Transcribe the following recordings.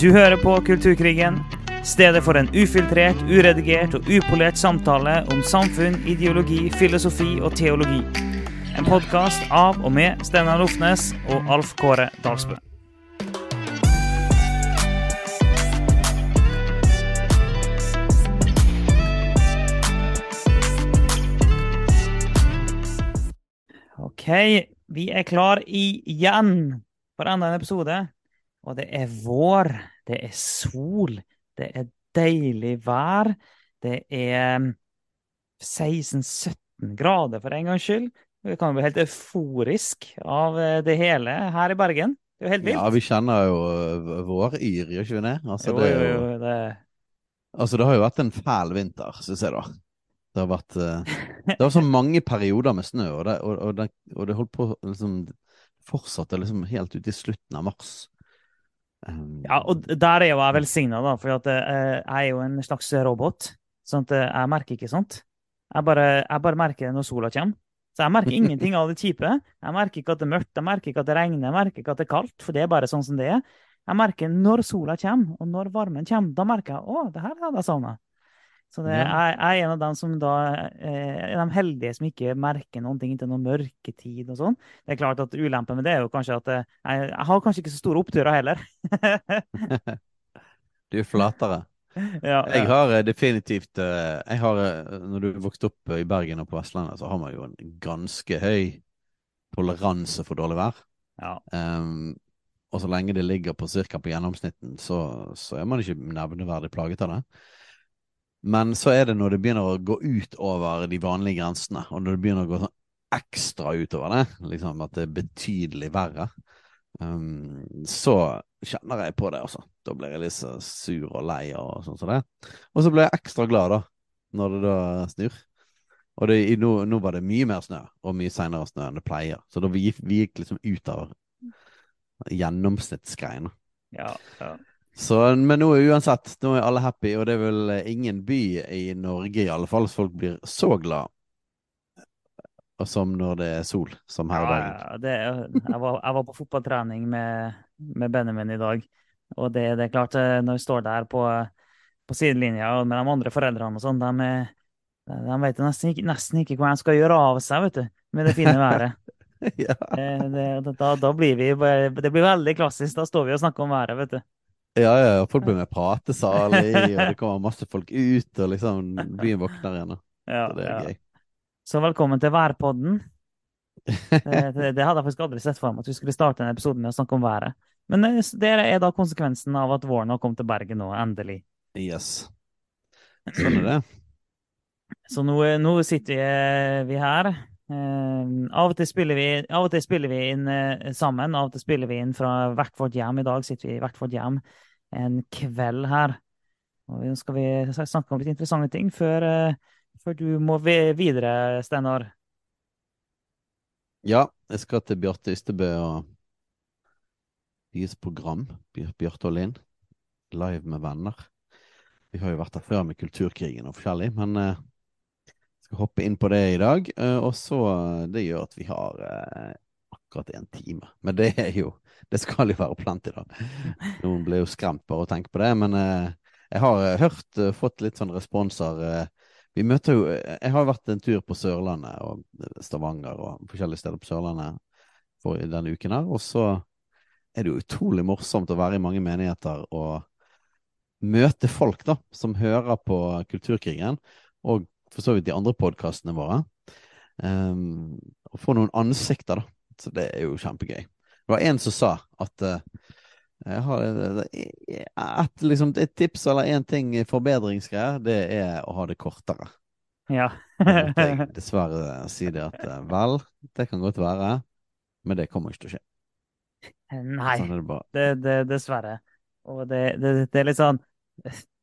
Du hører på Kulturkrigen, stedet for en ufiltrert, uredigert og upolert samtale om samfunn, ideologi, filosofi og teologi. En podkast av og med Steinar Lofnes og Alf Kåre Dalsbø. OK, vi er klar igjen for enda en episode. Og det er vår, det er sol, det er deilig vær. Det er 16-17 grader for en gangs skyld. Vi kan bli helt euforisk av det hele her i Bergen. Det er jo helt vilt. Ja, vi kjenner jo vår våryr, gjør ikke vi det? Altså, jo, det, jo, jo, jo, det... altså, det har jo vært en fæl vinter, syns jeg, da. Det har vært øh, Det var så mange perioder med snø, og det, og, og det, og det holdt på liksom Fortsatte liksom helt ut i slutten av mars. Um, Ja, og der er jo jeg velsigna, da, for eh, jeg er jo en slags robot. Sånn at eh, jeg merker ikke sånt. Jeg bare, jeg bare merker når sola kommer. Så jeg merker ingenting av det kjipe. Jeg merker ikke at det er mørkt, jeg merker ikke at det regner, jeg merker ikke at det er kaldt, for det er bare sånn som det er. Jeg merker når sola kommer, og når varmen kommer. Da merker jeg å, det her hadde jeg savna. Så det, jeg, jeg er en av dem som da eh, de heldige som ikke merker noen ting til noen mørketid og sånn. Det er klart at Ulempen med det er jo kanskje at eh, jeg, jeg har kanskje ikke så store oppturer heller. Du er flatere. ja, Jeg har eh, definitivt eh, jeg har, Når du vokste opp i Bergen og på Vestlandet, så har man jo en ganske høy toleranse for dårlig vær. Ja. Um, og så lenge det ligger på ca. på gjennomsnitten, så, så er man ikke nevneverdig plaget av det. Men så er det når det begynner å gå ut over de vanlige grensene, og når det begynner å gå sånn ekstra utover det, liksom at det er betydelig verre, um, så kjenner jeg på det, altså. Da blir jeg litt så sur og lei og sånn som det. Og så blir jeg ekstra glad, da, når det da snur. Og det, nå, nå var det mye mer snø, og mye seinere snø enn det pleier. Så da vi, vi gikk liksom ut av gjennomsnittsgreiene. Ja, ja. Så, men nå er uansett, nå er alle happy, og det er vel eh, ingen by i Norge i alle fall så folk blir så glad og som når det er sol, som her i dag. Ja, det, jeg, var, jeg var på fotballtrening med, med Benjamin i dag, og det, det er klart, eh, når vi står der på, på sidelinja med de andre foreldrene og sånn, de, de vet nesten ikke, nesten ikke hva de skal gjøre av seg, vet du, med det fine været. ja. Det, det, da, da blir vi det blir veldig klassisk, da står vi og snakker om været, vet du. Ja, ja, folk blir med pratesal i, og det kommer masse folk ut, og liksom byen våkner igjen. Ja, Så det er gøy. Så velkommen til værpodden. Det, det, det hadde jeg faktisk aldri sett for meg, at vi skulle starte en episode med å snakke om været. Men eh, det er da konsekvensen av at våren har kommet til Bergen nå, endelig. Yes. Sånn er det. Så nå, nå sitter eh, vi her. Eh, av, og til spiller vi, av og til spiller vi inn uh, sammen, av og til spiller vi inn fra hvert vårt hjem. I dag sitter vi i hvert vårt hjem en kveld her. Og nå skal vi snakke om litt interessante ting før, uh, før du må videre, Steinar. Ja, jeg skal til Bjarte Ystebø og deres program, Bj- Bjarte og Linn, live med venner. Vi har jo vært der før med Kulturkrigen og forskjellig, men skal hoppe inn på det i dag. eh, og så eh, Det gjør at vi har eh, akkurat en time. Men det er jo Det skal jo være plenty, da. Noen blir jo skremt bare å tenke på det, men jeg har hørt, fått litt sånn responser. vi møter jo Jeg har vært en tur på Sørlandet og Stavanger og forskjellige steder på Sørlandet for denne uken her, og så er det jo utrolig morsomt å være i mange menigheter og møte folk da, som hører på Kulturkrigen, og for så vidt de andre podkastene våre. Um, og få noen ansikter, da. Så det er jo kjempegøy. Det var en som sa at uh, jeg har eh, et, liksom, et tips eller én ting i forbedringsgreier, det er å ha det kortere. Ja. Jeg dessverre si det at eh, vel, det kan godt være, men det kommer ikke til å skje. Nei. Sånn det det, det, dessverre. Og det, det, det er litt sånn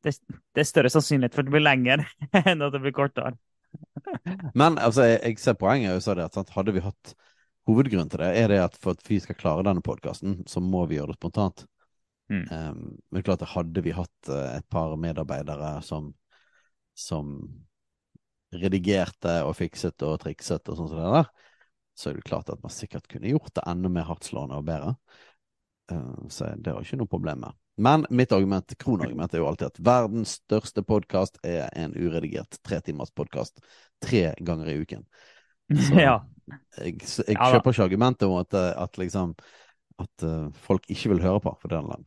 det, det er større sannsynlighet for at det blir lengre enn at det blir kortere. Men altså, jeg, jeg ser poenget. Jeg sa det at Hadde vi hatt Hovedgrunnen til det er det at for at vi skal klare denne podkasten, så må vi gjøre det spontant. Mm. Um, men klart hadde vi hatt eh, et par medarbeidere som, som redigerte og fikset og trikset og sånn som det der, så er det klart at man sikkert kunne gjort det enda mer hardtslående og bedre. Uh, så det var ikke noe problem med. Men mitt argument, kronargument er jo alltid at verdens største podkast er en uredigert tretimers podkast tre ganger i uken. Så Ja. jeg, jeg Ja kjøper ikke argumentet om at, eh, at liksom at eh, folk ikke vil høre på, for den lang.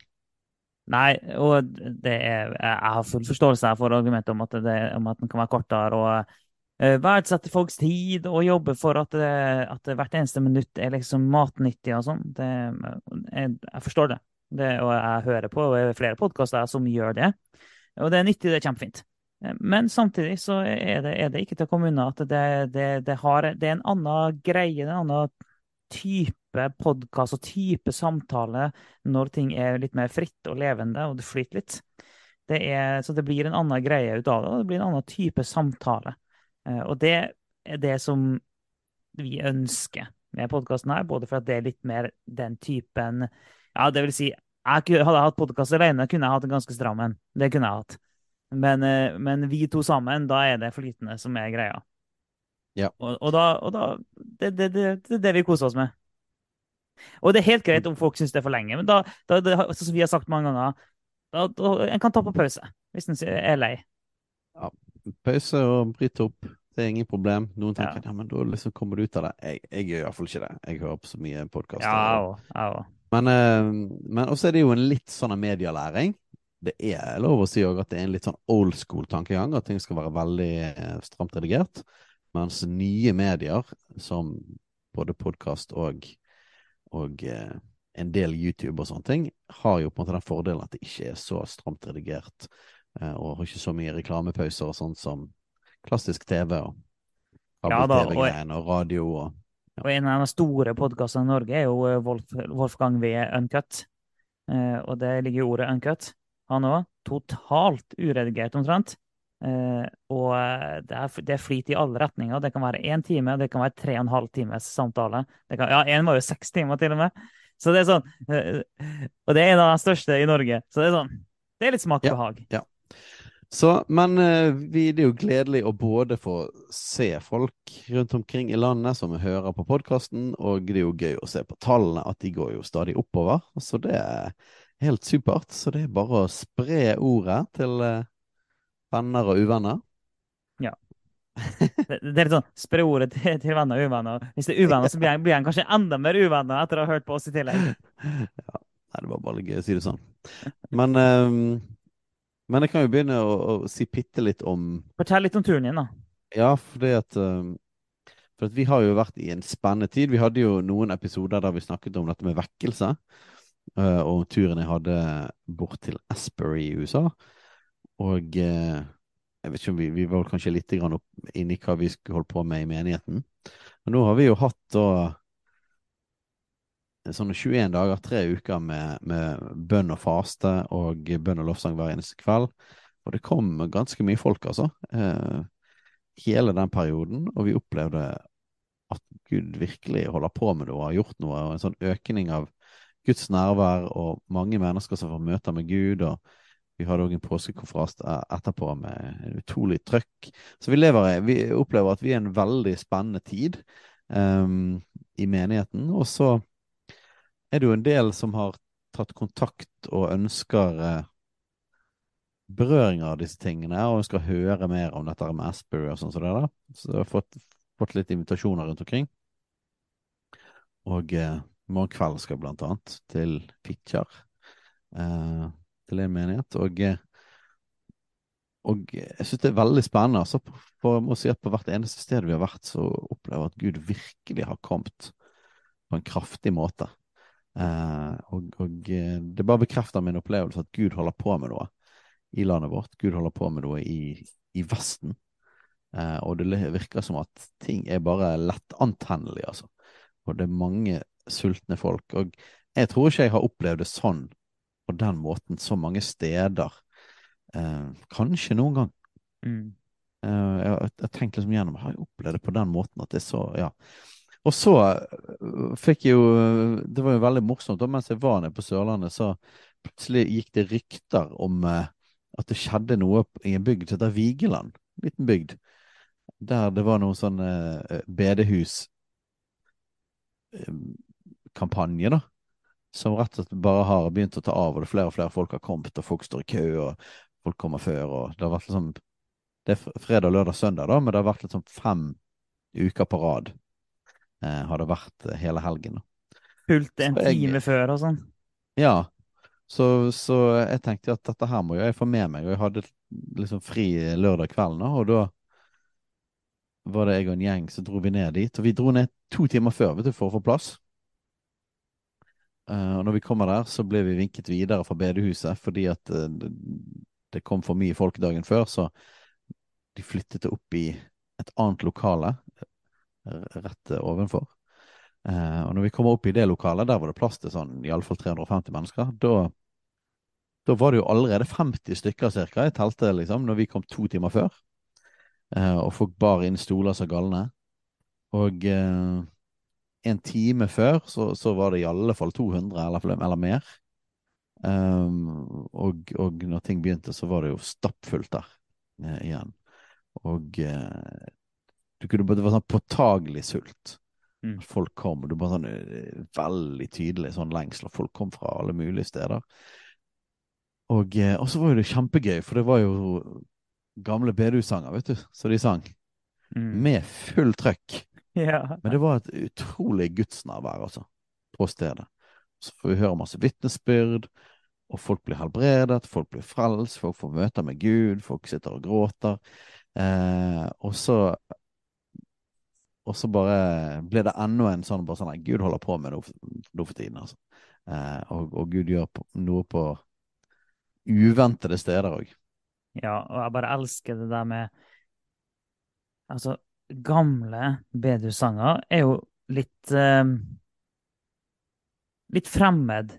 Nei, og det er, jeg har full forståelse for argumentet om at, det, om at den kan være kortere. og eh, Verdsette folks tid og jobbe for at, det, at hvert eneste minutt er liksom matnyttig og sånn. Jeg, jeg forstår det. Det. Og jeg hører på flere podkaster som gjør det. Og det er nyttig, det er kjempefint. Men samtidig så er det, er det ikke til å komme unna at det, det, det, har, det er en annen greie, en annen type podkast og type samtale når ting er litt mer fritt og levende, og det flyter litt. Det er, så det blir en annen greie ut av det, og det blir en annen type samtale. Eh, Og det er det som vi ønsker med podkasten her, både for at det er litt mer den typen Ja, det vil si, jeg hadde jeg hatt podkast alene, kunne jeg hatt en ganske stram en. Det kunne jeg hatt. Men, eh, men vi to sammen, da er det flytende som er greia. Ja. Og, og da, og da det, det, det, det er det vi koser oss med. Og det er helt greit om folk syns det er for lenge, men da, da som vi har sagt mange ganger, da, da, en kan ta på pause hvis en er lei. Ja, Pause og bryte opp, det er ingen problem. Noen Ja. tenker ja, men da liksom kommer du ut av det. Jeg, jeg gjør iallfall ikke det. Jeg hører på så mye podkaster. Ja, og, ja, og. Men, eh, men også er det jo en litt sånn medielæring. Det er lov å si òg at det er en litt sånn old school-tankegang, at ting skal være veldig eh, stramt redigert. Mens nye medier, som både podkast og, og eh, en del YouTube og sånne ting, har jo på en måte den fordelen at det ikke er så stramt redigert, og har ikke så mye reklamepauser og sånt som klassisk TV og- kabel-TV-greiene og radio og Og en av de store podkastene i Norge er jo eh, Wolf, Wolfgang V. Uncut. Eh, og det ligger jo ordet uncut. Han òg. Totalt uredigert, omtrent. Eh, og eh, det er, det er flyt i alle retninger. Det kan være én time, det kan være tre og en halv times samtale. Det kan, ja, én var jo seks timer, til og med. Så det er sånn eh, Og det er en av de største i Norge. Så det er sånn Det er litt smak og Ja. behag. Så, men eh, vi, det er jo gledelig å både få se folk rundt omkring i landet som hører på podkasten, og det er jo gøy å se på tallene, at de går jo stadig oppover. Så det er helt supert. Så det er bare å spre ordet til eh, venner og uvenner. Det, det er litt sånn spre ordet til, til venner og uvenner. Hvis det er uvenner, så blir han, blir han kanskje enda mer uvenner etter å ha hørt på oss i tillegg. Ja, nei, det var bare gøy å si det sånn. Men, eh, men jeg kan jo begynne å, å si bitte litt om Fortell litt om turen din, da. Ja, fordi at eh, For at vi har jo vært i en spennende tid. Vi hadde jo noen episoder der vi snakket om dette med vekkelse, eh, og turen jeg hadde bort til Asbury i USA. Og eh, jeg vet ikke om vi, vi var kanskje litt grann opp inni hva vi skulle holde på med i menigheten. Men nå har vi jo hatt da sånne 21 dager, tre uker med, med bønn og faste og bønn og lovsang hver eneste kveld. Og det kom ganske mye folk, altså. Eh, hele den perioden, og vi opplevde at Gud virkelig holder på med noe og har gjort noe, og en sånn økning av Guds nærvær og mange mennesker som får møter med Gud. og Vi hadde òg en påskekonferanse etterpå med utrolig trøkk. Så vi, lever, vi opplever at vi er en veldig spennende tid um, i menigheten. Og så er det jo en del som har tatt kontakt og ønsker eh, berøring av disse tingene, og ønsker å høre mer om dette med Asbury og sånn som det der. Så jeg har fått, fått litt invitasjoner rundt omkring. Og eh, morgen skal blant annet til Fitjar, eh, til en menighet. Og, eh, og jeg syns det er veldig spennende. Altså, for jeg må si at på hvert eneste sted vi har vært, så opplever jeg at Gud virkelig har kommet på en kraftig måte. Eh, og, og eh, det bare bekrefter min opplevelse at Gud holder på med noe i landet vårt. Gud holder på med noe i, i Vesten. Eh, og det virker som at ting er bare lett antennelig, altså. Og det er mange sultne folk. Og jeg tror ikke jeg har opplevd det sånn på den måten så mange steder. Eh, kanskje noen gang. Mm. Eh, jeg, har tenkt liksom gjennom Har jeg opplevd det på den måten at det er så Ja. Og så øh, fikk jeg jo Det var jo veldig morsomt. Da mens jeg var nede på Sørlandet, så plutselig gikk det rykter om eh, at det skjedde noe i en bygd som heter Vigeland. En liten bygd. Der det var noen sånne bedehuskampanje, bedehus eh, da. som rett og slett bare har begynt å ta av, og det er flere og flere folk har kommet, og folk står i kø, og folk kommer før, og det har vært liksom Det er fredag, lørdag, søndag, da, men det har vært liksom fem uker på rad. Eh, har det vært hele helgen. Fulgt en jeg- time før og sånn. Ja, så, så jeg tenkte at dette her må jo jeg få med meg, og jeg hadde liksom fri lørdag kvelden, og da var det jeg og en gjeng så dro vi ned dit, og vi dro ned to timer før, vet du, for å få plass. Uh, og når vi kommer der, så ble vi vinket videre fra bedehuset fordi at uh, det, kom for mye folk dagen før, så de flyttet det opp i et annet lokale rett ovenfor. Eh, og når vi kommer opp i det lokalet, der var det plass til sånn iallfall 350 mennesker. Da, var det jo allerede 50 stykker cirka i teltet, liksom, når vi kom to timer før. Eh, og folk bar inn stoler som galne. Og eh, en time før så, så var det i alle fall 200 eller, eller mer. Um, og, og når ting begynte, så var det jo stappfullt der eh, igjen. Og eh, du kunne, det var sånn påtagelig sult. Mm. Folk kom, og det var sånn eh, veldig tydelig sånn lengsel, og folk kom fra alle mulige steder. Og, eh, og så var jo det kjempegøy, for det var jo gamle BDU-sanger, vet du, så de sang. Mm. Med full trøkk. Ja. Men det var et utrolig gudsnærvær, altså, på stedet. Så får vi høre masse vitnesbyrd, og folk blir helbredet, folk blir frelst, folk får møter med Gud, folk sitter og gråter. Eh, og så Og så bare ble det enda en sånn bare sånn at Gud holder på med noe, noe for tiden, altså. Eh, og, og Gud gjør på, noe på uventede steder òg. Ja, og jeg bare elsker det der med Altså, gamle bedusanger er jo litt eh, Litt fremmed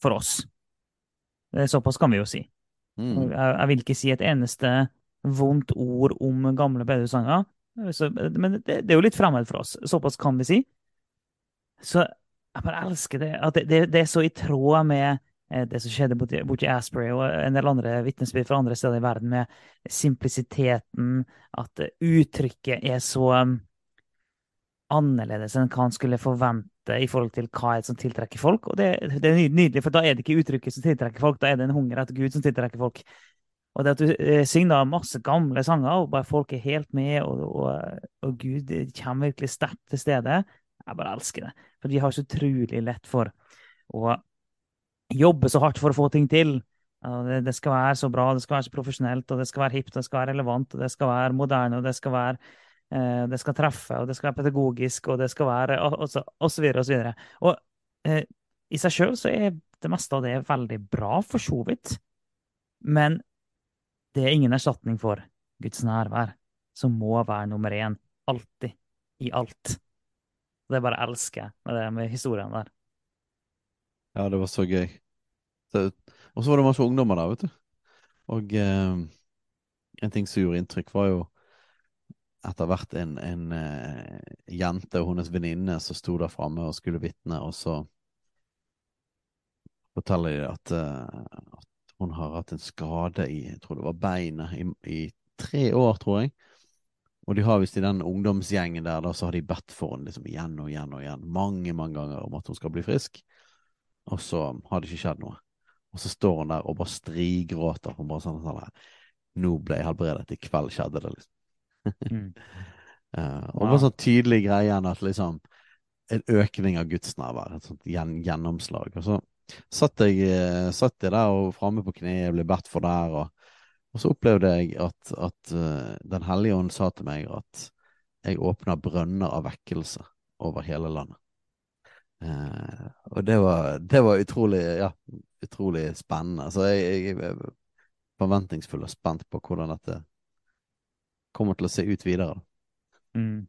for oss. Det Såpass kan vi jo si. Mm. Jeg, jeg vil ikke si et eneste vondt ord om gamle bedehussanger, så- men det, det er jo litt fremmed for oss. Såpass kan vi si. Så jeg bare elsker det. At det, det, det er så i tråd med eh, det som skjedde borti, borti Asprey og en del andre vitnesbyrd fra andre steder i verden, med simplisiteten, at uttrykket er så um, annerledes enn hva han skulle forvente i forhold til hva som tiltrekker folk. Og det, det er nydelig, for da er det ikke uttrykket som tiltrekker folk, da er det en hunger etter Gud som tiltrekker folk. Og det at du eh, synger masse gamle sanger, og bare folk er helt med, og, og, og Gud kommer virkelig sterkt til stede, jeg bare elsker det. For vi har så utrolig lett for å jobbe så hardt for å få ting til. Det, det skal være så bra, det skal være så profesjonelt, og det skal være hipt, og det skal være relevant, og det skal være moderne, og det skal være eh, det skal treffe, og det skal være pedagogisk, og det skal være og, og, så, og så videre og så videre. Og eh, i seg sjøl så er det meste av det veldig bra, for så vidt. Men det er ingen erstatning for Guds nærvær, som må være nummer én. Alltid. I alt. Det bare elsker jeg med med historien der. Ja, det var så gøy. Og så var det masse ungdommer der, vet du. Og eh, en ting som gjorde inntrykk, var jo etter hvert en, en eh, jente og hennes venninne som sto der framme og skulle vitne, og så forteller de at, eh, at hun har hatt en skade i jeg tror det var beinet i, i tre år, tror jeg. Og de har visst i den ungdomsgjengen der, da, så har de bedt for henne liksom igjen og igjen og igjen, mange, mange ganger om at hun skal bli frisk. Og så har det ikke skjedd noe. Og så står hun der og bare strigråter. Hun bare sånn sånn der, Nå ble jeg helbredet. I kveld skjedde det, liksom. Mm. uh, og Wow. bare sånn tydelig greie igjen at liksom En økning av gudsnærvær. Et sånt gjen, gjennomslag. Og så satt jeg, eh, satt jeg der og framme på kne jeg ble bedt for der, og, og så opplevde jeg at, at eh, Den hellige ånd sa til meg at jeg åpna brønner av vekkelse over hele landet. Eh, og det var, det var utrolig, ja, utrolig spennende. Så jeg, jeg er forventningsfull og spent på hvordan dette kommer til å se ut videre. Mm.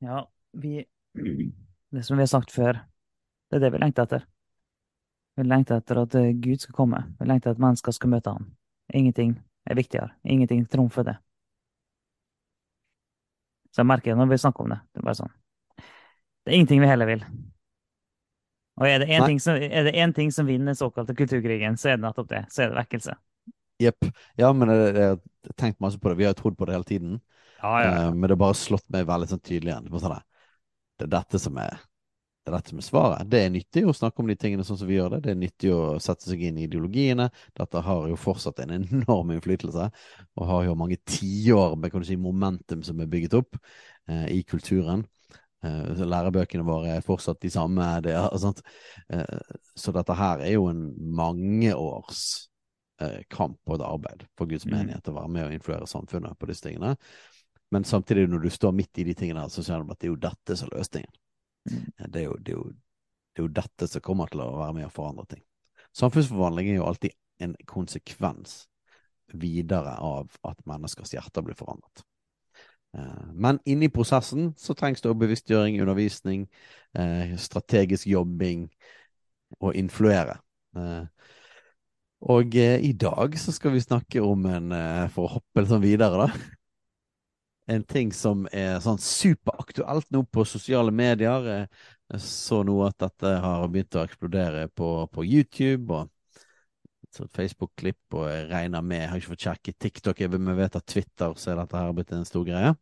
Ja, vi Det som vi har sagt før, det er det vi lengter etter. Vi lengter etter at eh, Gud skal komme. Vi lengter etter at mennesker skal møte ham. Ingenting er viktigere. Ingenting trumfer det. Så jeg merker det når vi snakker om det. Det er bare sånn. Det er ingenting vi heller vil. Og er det én ting, som- ting som vinner den såkalte kulturkrigen, så er det nettopp det. Så er det vekkelse. Jepp. Ja, men jeg, har tenkt masse på det. Vi har jo trodd på det hele tiden. Ja, Eh, men det har bare slått meg veldig sånn tydelig igjen. du må ta sånn det er dette som er Det er dette som er svaret. Det er nyttig å snakke om de tingene sånn som vi gjør det. Det er nyttig å sette seg inn i ideologiene. Dette har jo fortsatt en enorm innflytelse, og har jo mange tiår med kan du si, momentum som er bygget opp eh, i kulturen. Eh, lærebøkene våre er fortsatt de samme. Det sånt. Eh, så dette her er jo en mangeårs eh, kamp og et arbeid for Guds Mm. menighet å være med og influere samfunnet på disse tingene. Men samtidig, når du står midt i de tingene, så ser du at det er jo dette som er løsningen. Mm. Det er, jo, det, er jo, det er jo dette som kommer til å være med og forandre ting. Samfunnsforvandling er jo alltid en konsekvens videre av at menneskers hjerter blir forandret. Eh, Men inni prosessen så trengs det bevisstgjøring, undervisning, eh, strategisk jobbing og influere. Eh, Og eh, i dag så skal vi snakke om en, eh, for å hoppe litt sånn videre, da. En ting som er sånn superaktuelt nå på sosiale medier. Jeg så nå at dette har begynt å eksplodere på, på YouTube og Facebook-klipp, og jeg regner med, jeg har ikke fått sjekket TikTok, jeg men vet at Twitter så er dette her blitt en stor greie.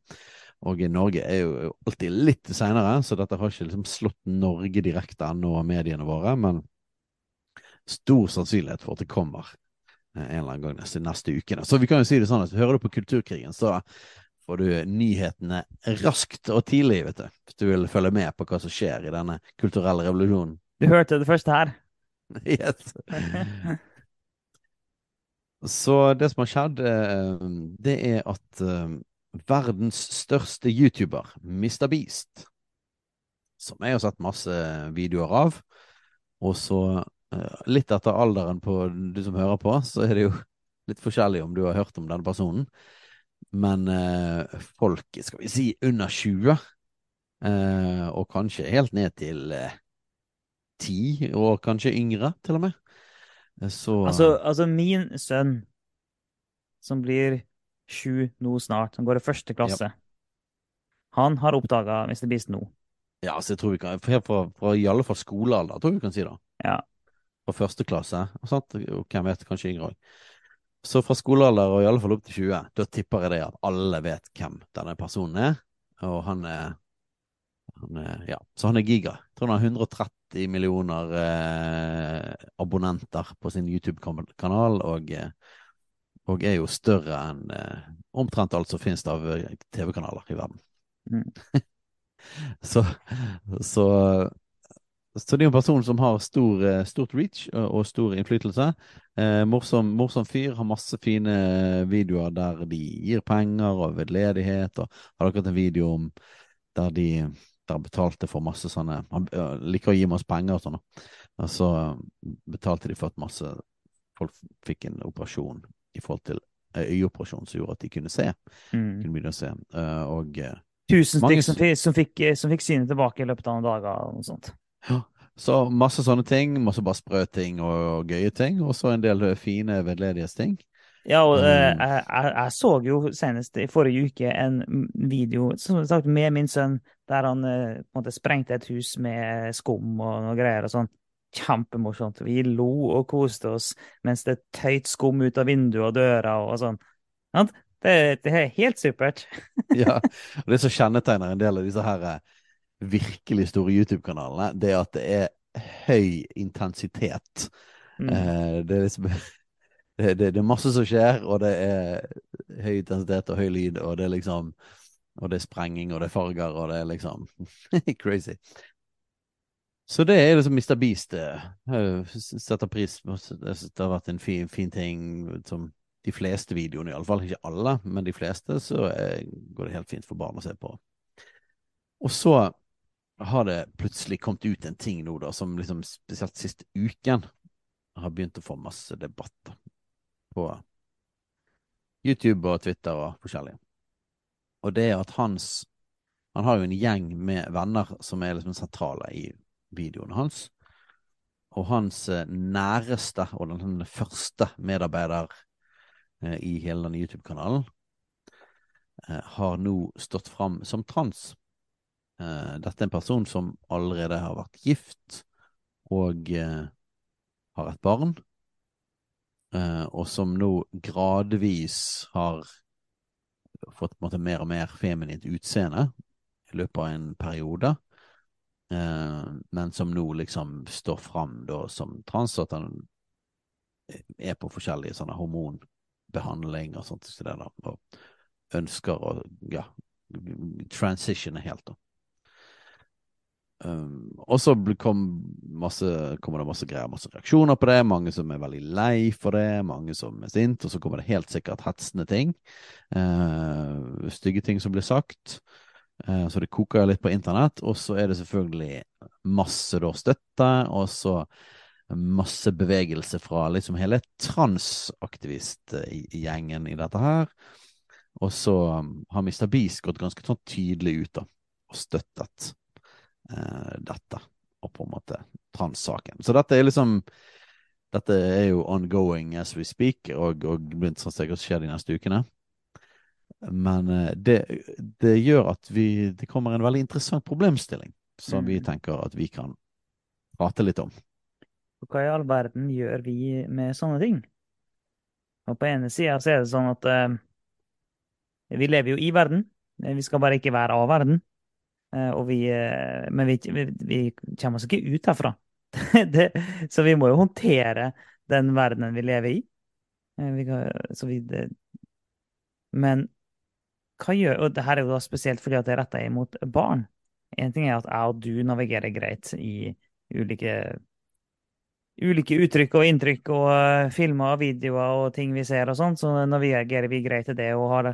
Og i Norge er jo alltid litt seinere, så dette har ikke liksom slått Norge direkte ennå av mediene våre, men stor sannsynlighet for at det kommer eh, en eller annen gang neste, neste ukene. Så vi kan jo si det sånn at hører du på Kulturkrigen, så får du nyhetene raskt og tidlig, vet du, hvis du vil følge med på hva som skjer i denne kulturelle revolusjonen. Du hørte det første her. Yes. Så det som har skjedd, eh, det er at eh, verdens største YouTuber, Mr. Beast, som jeg har sett masse videoer av, og så eh, litt etter alderen på du som hører på, så er det jo litt forskjellig om du har hørt om denne personen. Men eh, folk, skal vi si, under 20, eh, og kanskje helt ned til eh, 10, og kanskje yngre, til og med. Eh, Så Altså, altså min sønn, som blir sju nå snart, som går i første klasse, han har oppdaga Mr. Beast nå. Ja, så jeg tror vi kan Fra, fra, fra i alle fall skolealder, tror jeg vi kan si da. Ja. Fra første klasse, sant? og hvem vet, kanskje yngre òg. Så fra skolealder og i alle fall opp til 20, da tipper jeg det at alle vet hvem denne personen er. Og han er, han er Ja, så han er giga. Jeg tror han har 130 millioner eh, abonnenter på sin YouTube-kanal, og, eh, og er jo større enn eh, omtrent alt som finnes av eh, TV-kanaler i verden. Mm. Så, så, så det er jo en person som har stor, eh, stort reach og, stor innflytelse. Eh, morsom, morsom fyr, har masse fine videoer der de gir penger og vedledighet. Og har akkurat en video om der de der betalte for masse sånne Han liker å gi masse penger og sånn. Og så betalte de for at masse folk fikk en operasjon i forhold til eh, øyeoperasjon som gjorde at de kunne se. Mm. Kunne begynne å se. Eh, og eh, Tusen stykker som, som, fikk, som fikk synet tilbake i løpet av noen dager. og noe sånt. Så masse sånne ting, masse bare sprø ting og, gøye ting, og så en del fine veldedighetsting. Ja, og eh, Mm. jeg, jeg, jeg så jo senest i forrige uke en video som sagt, med min sønn der han eh, på en måte sprengte et hus med skum og noe greier og sånn. Kjempemorsomt. Vi lo og koste oss mens det tøyt skum ut av vinduet og døra og sånn. Det, det er helt supert. Ja, og Det som kjennetegner en del av disse her eh, virkelig store YouTube-kanalene, det er at det er høy intensitet. Mm. Eh, det, er liksom, det, det, det er masse som skjer, og det er høy intensitet og høy lyd, og det er liksom Og det er sprenging, og det er farger, og det er liksom crazy. Så det er liksom Mr. Beast. eh, Jeg setter pris på Det det har vært en fin, fin ting som de fleste videoene, iallfall. Ikke alle, men de fleste, så er, går det helt fint for barn å se på. Og så har det plutselig kommet ut en ting nå, da, som liksom spesielt siste uken har begynt å få masse debatter på YouTube og Twitter og forskjellig. Og det er at hans Han har jo en gjeng med venner som er liksom sentrale i videoene hans. Og hans eh, næreste og den, første medarbeider eh, i hele denne YouTube-kanalen eh, har nå stått fram som trans. Eh, dette er en person som allerede har vært gift og eh, har et barn, eh, og som nå gradvis har fått måte mer og mer feminint utseende i løpet av en periode. men som nå liksom står fram som trans, at han er på forskjellige sånne hormonbehandling og sånt, så det da, og ønsker å ja, transitione helt, da. Um, og så kom kommer det masse greier, masse reaksjoner på det. Mange som er veldig lei for det, mange som er sint, og så kommer det helt sikkert hetsende ting. Uh, stygge ting som blir sagt. Uh, så det koker litt på internett. Og så er det selvfølgelig masse da støtte, og så masse bevegelse fra liksom hele transaktivistgjengen i dette her. Og så um, har Mr. Beast gått ganske sånn tydelig ut da, og støttet dette, og på en måte trans-saken. Så dette er liksom Dette er jo ongoing as we speak, og, og blir sånn sikkert skjer de neste ukene. Men uh, det, det, gjør at vi Det kommer en veldig interessant problemstilling som mm. vi tenker at vi kan prate litt om. Hva i all verden gjør vi med sånne ting? Og på ene sida så er det sånn at uh, vi lever jo i verden, vi skal bare ikke være av verden. Eh, vi, eh, men vi, vi, vi, kommer oss ikke ut herfra. det, så vi må jo håndtere den verdenen vi lever i. Eh, vi kan, det, men hva gjør Og det her er jo da spesielt fordi at det er retta imot barn. En ting er at jeg og du navigerer greit i ulike ulike uttrykk og inntrykk og filmer og videoer og ting vi ser og sånn, så navigerer vi greit til det og har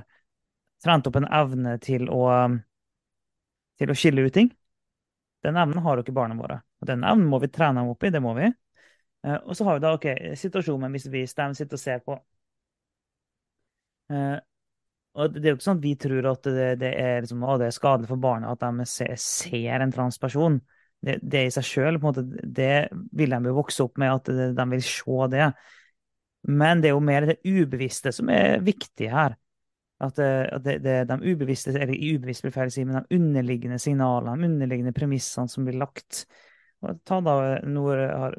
trent opp en evne til å, til å skille ut ting. Den evnen har jo ikke barna våre. Og den evnen må vi trene dem opp i. Det må vi. Uh, og så har vi da ok, situasjonen hvis vi de sitter og ser på. Uh, og det er jo ikke sånn at vi tror at det, det, er, liksom, å, det er skadelig for barna at de ser, ser en transperson. Det, det, i seg sjøl det vil de jo vokse opp med, at de vil se det. Men det er jo mer det ubevisste som er viktig her. Det, at det, det, de ubevisste, eller ubevisst blir feil si, men de underliggende signalene, de underliggende premissene som blir lagt. Og ta da, Nå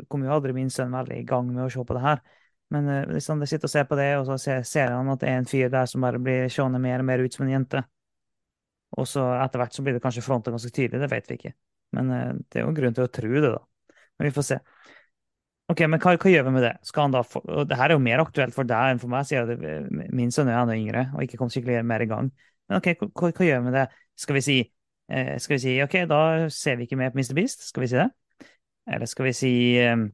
kommer jo aldri min sønn veldig i gang med å se på det her, men uh, hvis han sitter og ser på det, og så ser, ser, han at det er en fyr der som bare blir seende mer og mer ut som en jente, og så etter hvert så blir det kanskje fronta ganske tydelig, det vet vi ikke. Men uh, det er jo grunn til å tro det, da. Men vi får se. Ok, men hva, hva, gjør vi med det? Skal han da få, og det her er jo mer aktuelt for deg enn for meg, siden min sønn er enda yngre og ikke kom skikkelig mer i gang. Men ok, hva, hva gjør vi med det? Skal vi si eh, skal vi si ok, da ser vi ikke mer på Mr. Beast? Skal vi si det? Eller skal vi si eh,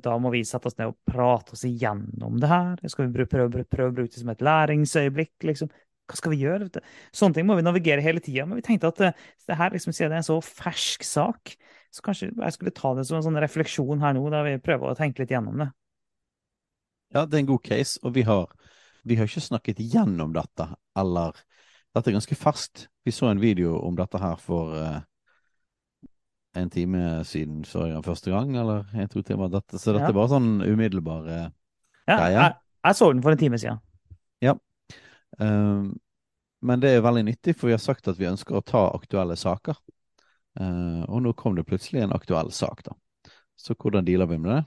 da må vi sette oss ned og prate oss igjennom det her? Skal vi prøve, prøve, å bruke det som et læringsøyeblikk? liksom? Hva skal vi gjøre? Sånne ting må vi navigere hele tida. Men vi tenkte at eh, det her liksom, siden det er en så fersk sak, så kanskje jeg skulle ta det som en sånn refleksjon her nå, der vi prøver å tenke litt gjennom det. Ja, det er en god case, og vi har, vi har ikke snakket gjennom dette, eller Dette er ganske ferskt. Vi så en video om dette her for uh, en time siden, så jeg den første gang, eller en to timer. Dette, så dette ja. er bare sånn umiddelbar uh, ja, greie. Jeg, jeg, så den for en time siden. Ja. Um, men det er veldig nyttig, for vi har sagt at vi ønsker å ta aktuelle saker. Uh, og nå kom det plutselig en aktuell sak, da. Så hvordan dealer vi med det?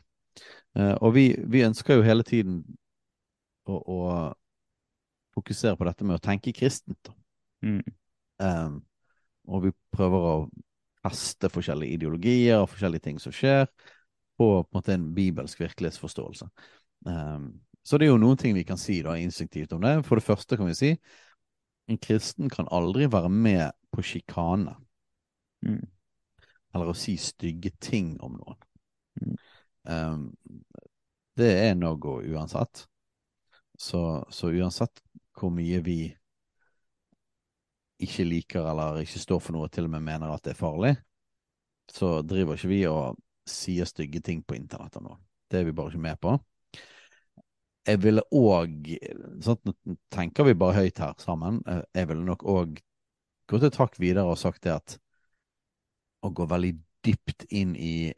Uh, og vi, vi, ønsker jo hele tiden å, å, fokusere på dette med å tenke kristent. Mm. Um, og vi prøver å feste forskjellige ideologier og forskjellige ting som skjer, på, på en måte en bibelsk virkelighetsforståelse. Um, så det er jo noen ting vi kan si da instinktivt om det. For det første kan vi si en kristen kan aldri være med på sjikane. Mm. Eller å si stygge ting om noen. Mm. Um, det er no go uansett. Så, så, uansett hvor mye vi ikke liker eller ikke står for noe, til og med mener at det er farlig, så driver ikke vi og sier stygge ting på internett om noen. Det er vi bare ikke med på. Jeg ville òg sånn, Nå tenker vi bare høyt her sammen. Jeg ville nok òg gått et hakk videre og sagt det at å gå veldig dypt inn i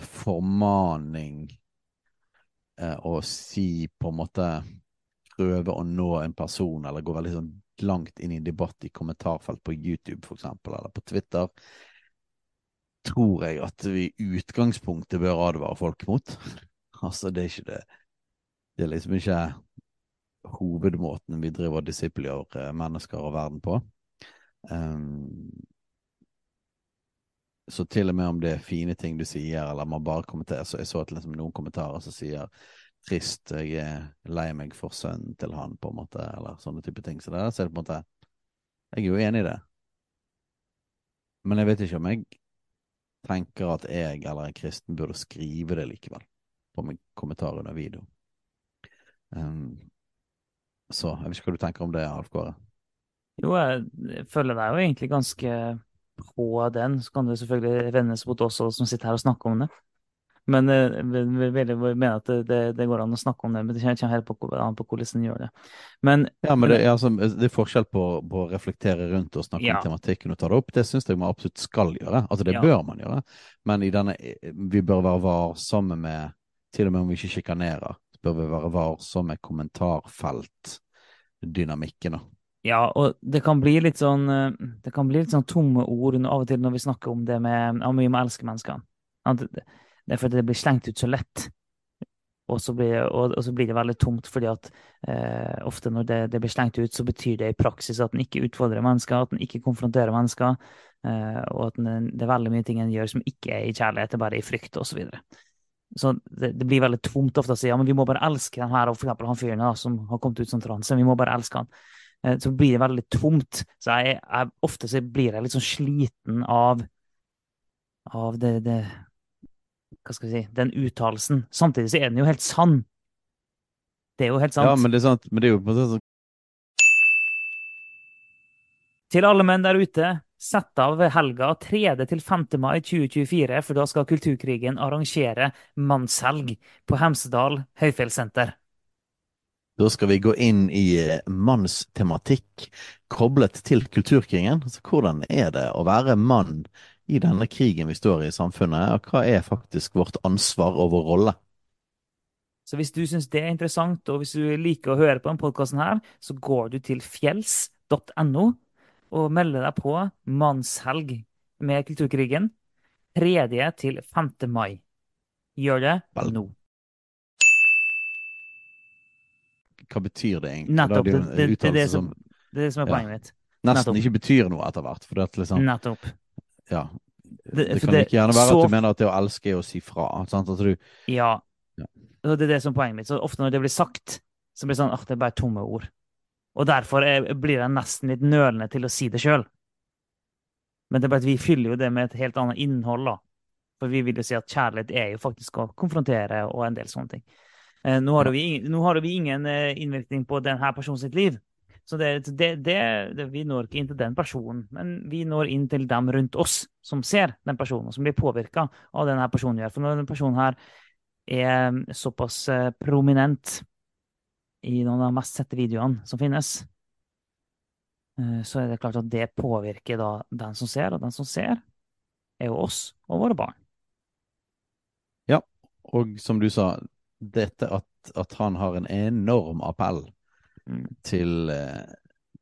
formaning eh, og si på en måte Prøve å nå en person, eller gå veldig sånn langt inn i debatt i kommentarfelt på YouTube, for eksempel, eller på Twitter, tror jeg at vi i utgangspunktet bør advare folk mot. altså, det er ikke det Det er liksom ikke hovedmåten vi driver og disipler mennesker og verden på. Um, så til og med om det er fine ting du sier, eller man bare kommenterer Så jeg så at liksom noen kommentarer som sier 'trist, jeg er lei meg for sønnen til han', på en måte, eller sånne type ting. Så så er det på en måte Jeg er jo enig i det. Men jeg vet ikke om jeg tenker at jeg eller en kristen burde skrive det likevel, på min kommentar under video. Um, så jeg vet ikke hva du tenker om det, Alf Kåre? Jo, jeg føler deg jo egentlig ganske på den. Så kan det selvfølgelig vendes mot oss som sitter her og snakker om det. Men vi mener at det, det, går an å snakke om det, men det kommer helt på, an på hvordan en gjør det. Men, ja, men det, altså, det, er forskjell på, på, å reflektere rundt og snakke ja. om tematikken og ta det opp. Det syns jeg man absolutt skal gjøre. Altså, det ja. bør man gjøre. Men i denne, vi bør være varsomme med Til og med om vi ikke sjikanerer, bør vi være varsomme med kommentarfeltdynamikken. Ja, og det kan bli litt sånn eh, det kan bli litt sånn tomme ord av og til når vi snakker om det med om vi må elske menneskene. Det er fordi det blir slengt ut så lett. Og så blir, og, og så blir det veldig tomt, fordi at eh, ofte når det, det, blir slengt ut, så betyr det i praksis at en ikke utfordrer mennesker, at en ikke konfronterer mennesker, eh, og at den, det er veldig mye ting en gjør som ikke er i kjærlighet, det er bare i frykt osv. Så, videre. så det, det, blir veldig tomt ofte å si ja, men vi må bare elske den her, og for eksempel han fyren som har kommet ut som transe, vi må bare elske han. Eh, så blir det veldig tomt. Så jeg, jeg, ofte så blir jeg litt sånn sliten av, av det, det hva skal vi si, den uttalelsen. Samtidig så er den jo helt sann. Det er jo helt sant. Ja, men det er sant. Men det er jo på en måte sånn Til alle menn der ute, sett av helga 3. til 5. mai 2024, for da skal Kulturkrigen arrangere mannshelg på Hemsedal høyfjellssenter. Da skal vi gå inn i eh, mannstematikk koblet til kulturkrigen. Altså, hvordan er det å være mann i denne krigen vi står i i samfunnet, og hva er faktisk vårt ansvar og vår rolle? Så hvis du syns det er interessant, og hvis du liker å høre på denne podkasten her, så går du til fjells.no og melder deg på Mannshelg med Kulturkrigen 3. til 5. mai. Gjør det Vel. nå. Hva betyr det egentlig? Nettopp. Det, det, det, er det, som, det, er det som er poenget mitt. Nesten Nettopp. ikke betyr noe etter hvert. For det, liksom, Nettopp. Ja. Det, det kan ikke gjerne være så... at du mener at det å elske er å si fra. Sant? At du... Ja. ja. Det er det som er poenget mitt. Så ofte når det blir sagt, så blir det sånn at det er bare tomme ord. Og derfor er, blir jeg nesten litt nølende til å si det sjøl. Men det er bare at vi fyller jo det med et helt annet innhold, da. For vi vil jo si at kjærlighet er jo faktisk å konfrontere og en del sånne ting. Eh, nå har, vi, nå har vi ingen eh, innvirkning på denne personens liv, så det, det, det, vi når ikke inn til den personen, men vi når inn til dem rundt oss som ser den personen, som blir påvirka av denne personen gjør. For når denne personen her er såpass eh, prominent i noen av de mest sette videoene som finnes, så er det klart at det påvirker da den som ser, og den som ser, er jo oss og våre barn. Ja, og som du sa, dette at, at han har en enorm appell Mm. til, eh,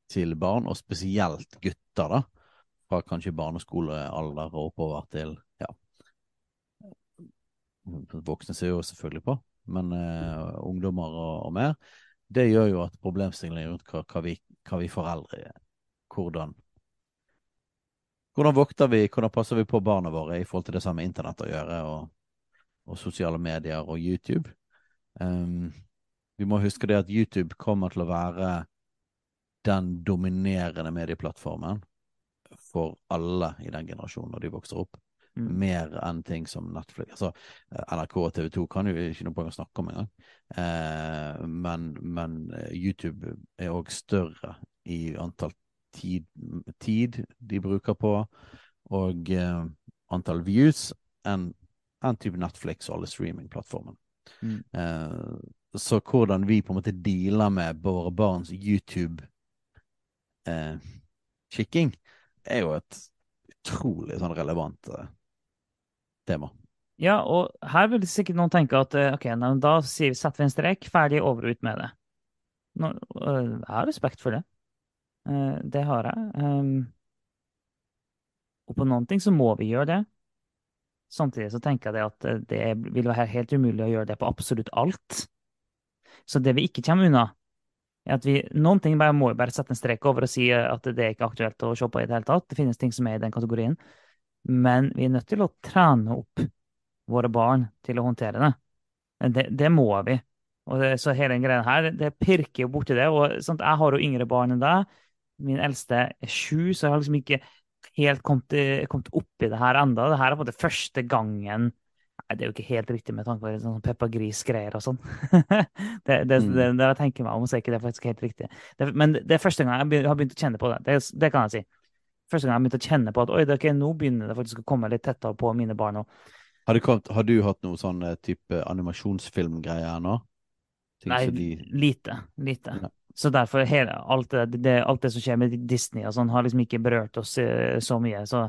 til, barn, og spesielt gutter, da. Fra kanskje barneskolealder og oppover til ja. Voksne ser jo selvfølgelig på, men uh, ungdommer og, og, mer. Det gjør jo at problemstillingen rundt hva, hva, vi, hva vi foreldre hvordan hvordan vokter vi, hvordan passer vi på barna våre i forhold til det samme internett å gjøre, og, og sosiale medier og YouTube? Um, vi må huske det at YouTube kommer til å være den dominerende medieplattformen for alle i den generasjonen når de vokser opp. Mm. Mer enn ting som Netflix. Altså, NRK og TV 2 kan jo ikke noe poeng å snakke om engang. Eh, men, men, eh, YouTube er òg større i antall tid, tid, de bruker på, og eh, antall views enn en type Netflix og alle streamingplattformene. Mm. Eh, så hvordan vi på en måte dealer med våre barns YouTube-kikking, eh, er jo et utrolig sånn relevant eh, tema. Ja, og her vil sikkert noen tenke at ok, da vi setter vi en strek, ferdig, over og ut med det. Nå, jeg har respekt for det. Det har jeg. Um, og på noen ting så må vi gjøre det. Samtidig så tenker jeg at det vil være helt umulig å gjøre det på absolutt alt. Så det vi ikke kommer unna, er at vi noen ting bare må bare sette en strek over og si at det er ikke aktuelt å se på i det hele tatt. Det finnes ting som er i den kategorien. men vi er nødt til å trene opp våre barn til å håndtere det. Det, det må vi. Og det, så hele den greia her, det pirker jo borti det. og sant, Jeg har jo yngre barn enn deg. Min eldste er sju, så jeg har liksom ikke helt kommet, kommet opp i det her enda. Det her er på det første gangen Nei, det er jo ikke helt riktig med tanke på sånn Peppa Gris-greier og sånn. det, det, mm. det, det, jeg tenker meg om, så er ikke det faktisk helt riktig. men det er første gang jeg har begynt å kjenne på det. Det, kan jeg si. Første gang jeg har begynt å kjenne på at oi, det ikke, nå begynner det faktisk å komme litt tettere på mine barn. Også. Har, kommet, har du hatt noe sånn eh, type animasjonsfilmgreier nå? Ting Nei, de... lite. Lite. Ja. Så derfor hele, alt, det, alt, det, som skjer med Disney og sånn, har liksom ikke berørt oss uh, så mye. Så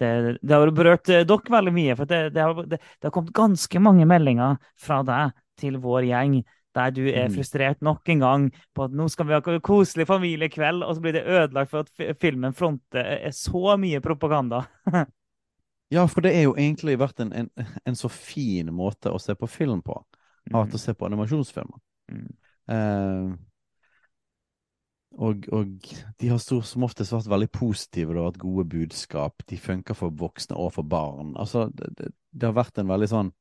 det, det har berørt uh, dere veldig mye. For det, har, det, har kommet ganske mange meldinger fra deg til vår gjeng der du er mm. frustrert nok en gang på at nå skal vi ha koselig familiekveld, og så blir det ødelagt for at filmen fronter så mye propaganda. ja, for det er jo egentlig vært en, en, en, så fin måte å se på film på. Av mm. å se på animasjonsfilmer. Mm. Uh, og, og, de har stor, som oftest vært veldig positive. Det har vært gode budskap. De funker for voksne og for barn. Altså, det, det, har vært en veldig sånn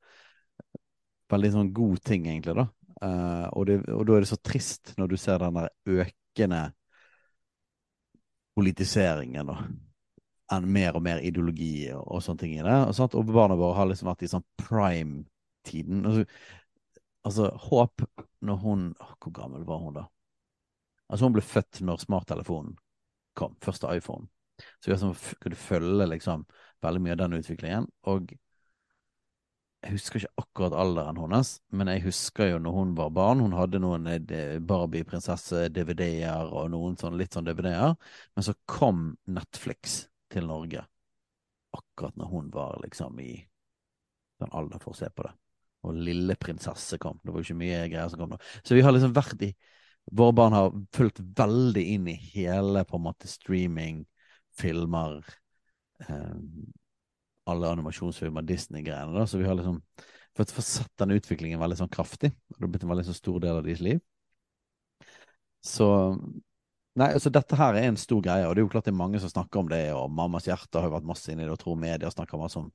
veldig sånn god ting, egentlig, da. Uh, og, det, og, da er det så trist når du ser den der økende politiseringen da. enn mer og mer ideologi og, og sånne ting i det. Og, og barna våre har liksom vært i sånn prime-tiden. Altså, altså, Håp når hun Hvor gammel var hun da? Altså Hun ble født når smarttelefonen kom, første iPhone. Så vi kunne følge liksom veldig mye av den utviklingen. Og jeg husker ikke akkurat alderen hennes, men jeg husker jo når hun var barn. Hun hadde noen eh, Barbie-prinsesse-DVD-er og noen sånn, litt sånn DVD-er. Men så kom Netflix til Norge akkurat når hun var liksom i den alder for å se på det. Og Lille prinsesse kom. Det var jo ikke mye greier som kom da. Så vi har liksom vært i Våre barn har fulgt veldig inn i hele på en måte streaming, filmer, eh, alle animasjonsfilmer, Disney-greiene. Så vi har liksom fått, sett den utviklingen veldig sånn kraftig. Det har blitt en veldig så stor del av deres liv. Så Nei, altså dette her er en stor greie, og det er jo klart det er mange som snakker om det, og Mammas hjerte har jo vært masse inni det, og tror media snakker masse om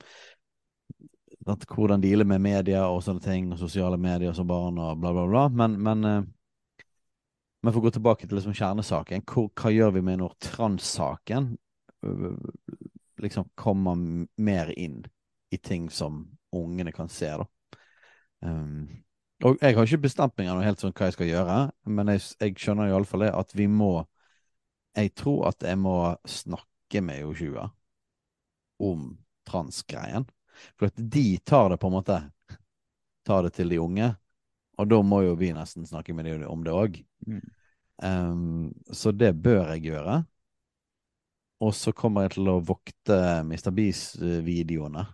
at, hvordan deale med media og sånne ting, og sosiale medier som barn, og bla, bla, bla. Men, men, eh, men for å gå tilbake til liksom kjernesaken, hvor, hva gjør vi med når transsaken liksom kommer mer inn i ting som ungene kan se, da. Um, og jeg har ikke bestemt meg noe helt sånn hva jeg skal gjøre, men jeg, jeg skjønner iallfall det at vi må Jeg tror at jeg må snakke med Joshua om transgreien. For at de tar det på en måte Tar det til de unge. Og da må jo vi nesten snakke med dem om det òg. Mm. Um, så det bør jeg gjøre. Og så kommer jeg til å vokte Mr. Beast-videoene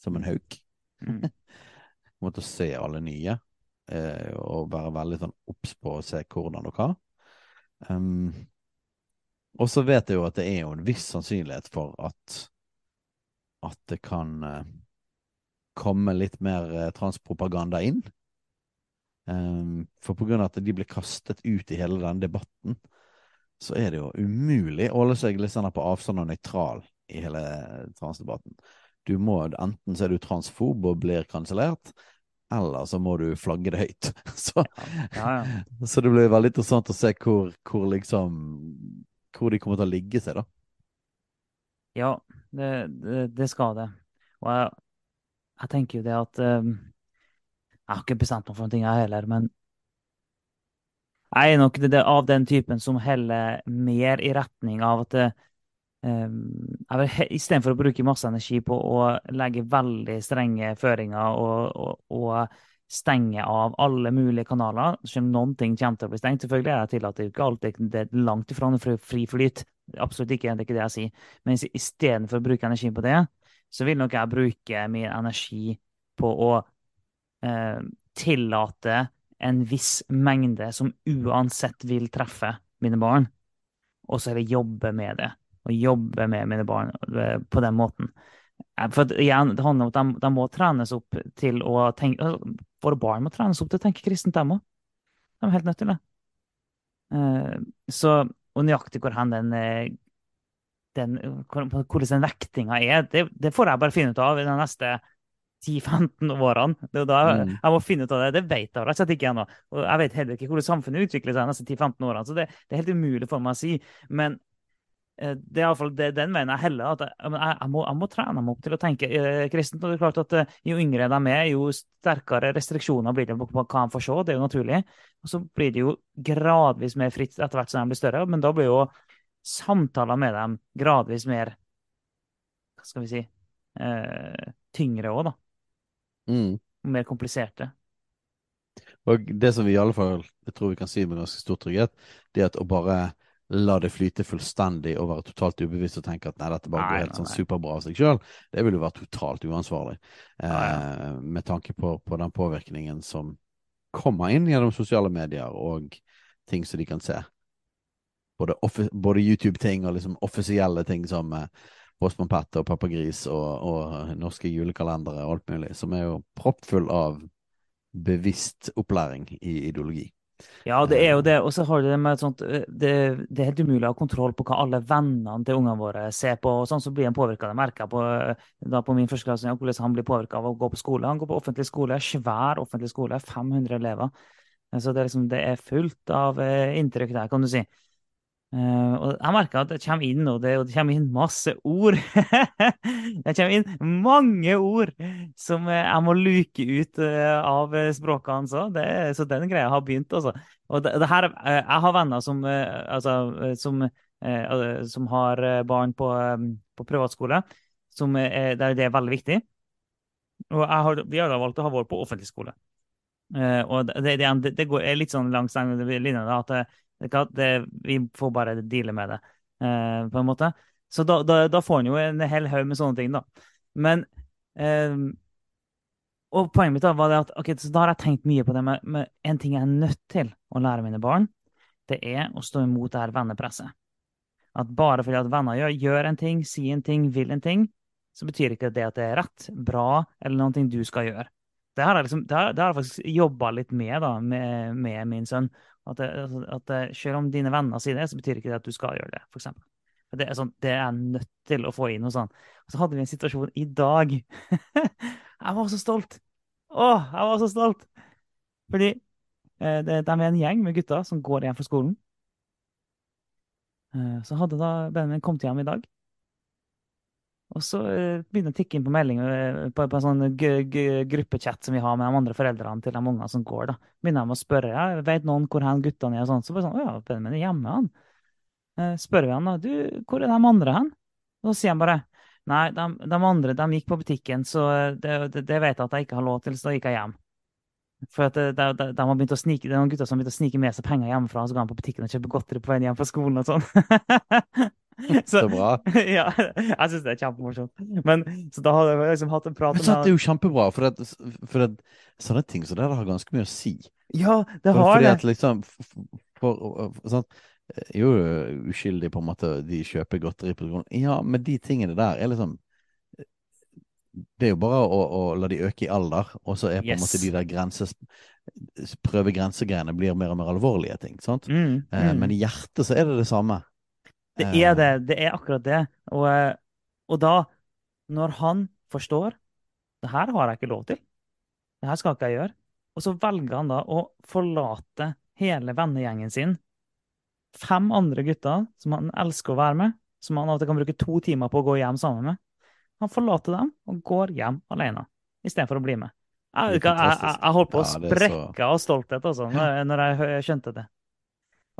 som en hauk. Mm. Måtte se alle nye, eh, og være veldig sånn obs på å se hvordan og hva. Um, og så vet jeg jo at det er jo en viss sannsynlighet for at at det kan uh, komme litt mer uh, transpropaganda inn. Um, for av at de blir kastet ut i hele den debatten, så er det jo umulig å holde seg litt sånn på avstand og nøytral i hele transdebatten. Du må, Enten så er du transfob og blir kansellert, eller så må du flagge det høyt. Så, ja, ja. så det blir veldig interessant å se hvor, hvor, liksom Hvor de kommer til å ligge seg, da. Ja, det, det, det skal det. Og jeg, jeg, tenker jo det at um, Jeg har ikke bestemt meg for noe, jeg heller, men jeg er nok det, av den typen som heller mer i retning av at det, um, Istedenfor å bruke masse energi på å legge veldig strenge føringer og, og, og stenge av alle mulige kanaler, som noen ting kommer til å bli stengt. Selvfølgelig er det tillatt, ikke alt, det er langt ifra noe fri flyt. Absolutt ikke, det er ikke det jeg sier. Men istedenfor å bruke energi på det, så vil nok jeg bruke min energi på å eh, tillate en viss mengde som uansett vil treffe mine barn. Og så heller jobbe med det. Og jobbe med mine barn eh, på den måten. Eh, for igjen, Det handler om at de, de må trenes opp til å tenke altså, Våre barn må trenes opp til å tenke kristent, dem òg. De er helt nødt til det. Så, og nøyaktig hvor hen den den, hvordan den vektinga er, det, det, får jeg bare finne ut av i den neste 10-15 årene. Det, er da, mm. Jeg må finne ut av det. Det vet jeg rett og slett ikke ennå. Og jeg vet heller ikke hvordan samfunnet utvikler seg de neste 10-15 årene. Så det, det, er helt umulig for meg å si. Men Eh, det er iallfall den veien jeg heller. at jeg, jeg, må, jeg, må, trene meg opp til å tenke eh, kristent. og det er klart at eh, Jo yngre de er, jo sterkere restriksjoner blir det på hva de får se. Det er jo naturlig. Og så blir det jo gradvis mer fritt etter hvert som de blir større. Men da blir jo samtaler med dem gradvis mer Hva skal vi si eh, tyngre òg, da. Mm. Mer kompliserte. Og det som vi i alle fall jeg tror vi kan si med ganske stor trygghet, det er at å bare la det flyte fullstendig og være totalt ubevisst og tenke at nei, dette bare går helt sånn superbra av seg sjøl, det vil jo være totalt uansvarlig. Eh, med tanke på, på, den påvirkningen som kommer inn gjennom sosiale medier og ting som de kan se. Både, både YouTube-ting og liksom offisielle ting som eh, Pat og Pappa Gris og, og norske julekalendere og alt mulig, som er jo proppfull av bevisst opplæring i ideologi. Ja, det er jo det. Og så har du det med et sånt det, det, er helt umulig å ha kontroll på hva alle vennene til ungene våre ser på. og sånn, Så blir han påvirka. Jeg på, da på min første klasse, hvordan han blir påvirka av å gå på skole. Han går på offentlig skole, svær offentlig skole, 500 elever. Så det er, liksom, det er fullt av inntrykk der, kan du si. Uh, og jeg merker at det kommer inn og det, og det kommer inn masse ord. det kommer inn mange ord som jeg må luke ut uh, av språket hans òg. Så den greia har begynt, altså. Og det, det her, uh, jeg har venner som, altså, som, som har barn på, på privatskole, som er, der det er veldig viktig. Og har, vi har da valgt å ha vår på offentlig skole. og det, det, det, går litt sånn langs den linja at det, vi får bare deale med det, eh, på en måte. Så da, da, da får en jo en hel haug med sånne ting, da. Men eh, Og poenget mitt da var det at ok, så da har jeg tenkt mye på det med en ting jeg er nødt til å lære mine barn. Det er å stå imot det her vennepresset. At bare fordi at venner gjør, gjør en ting, sier en ting, vil en ting, så betyr ikke det at det er rett, bra eller noe du skal gjøre. Det har jeg, liksom, det har, det har jeg faktisk jobba litt med da, med, med min sønn. At, det, altså, at det, selv om dine venner sier det, så betyr ikke det at du skal gjøre det, f.eks. Det er, sånn, det er nødt til å få inn. Og sånn. Og så hadde vi en situasjon i dag. jeg var så stolt! Å, jeg var så stolt! Fordi eh, de er en gjeng med gutter som går hjem fra skolen. Eh, så hadde da Benjamin kommet hjem i dag. Og så uh, begynner det å tikke inn på meldinger uh, på, på, en sånn gruppechat som vi har med de andre foreldrene til de ungene som går. da. Begynner de å spørre ja, vet noen hvor hen guttene er. og sånn. Så bare sånn, ja, Benjamin er hjemme, han. Uh, spør vi han da, du, hvor er de andre hen? Og så sier han bare nei, de, de andre de gikk på butikken, så det, det, det, vet jeg at jeg ikke har lov til, så da gikk jeg hjem. For at de, de, de har begynt å snike, det er noen gutter som har begynt å snike med seg penger hjemmefra, og så går han på butikken og kjøper godteri på veien hjem fra skolen og sånn. Så, så, bra. ja, jeg syns det er kjempemorsomt. Men så da har jeg liksom hatt en prat med Det er jo kjempebra, for, det, for det, sånne ting så det har ganske mye å si. Ja, det har for, fordi det. At, liksom, for, sånn, jo uskyldig på en måte de kjøper godteri på grunn Ja, men de tingene der er liksom Det er jo bare å, å la de øke i alder, og så er på en yes. måte de der grenses prøve grensegreiene blir mer og mer alvorlige ting. sant? Mm, eh, mm. men i hjertet så er det det samme. Det er eh. det. Det er akkurat det. Og, eh, og da, når han forstår det her har jeg ikke lov til, det her skal ikke jeg gjøre, og så velger han da å forlate hele vennegjengen sin, fem andre gutter som han elsker å være med, som han av og til kan bruke to timer på å gå hjem sammen med. Han forlater dem og går hjem alene istedenfor å bli med. Jeg, jeg, jeg, jeg holdt på å sprekke av stolthet altså, når, når jeg skjønte det.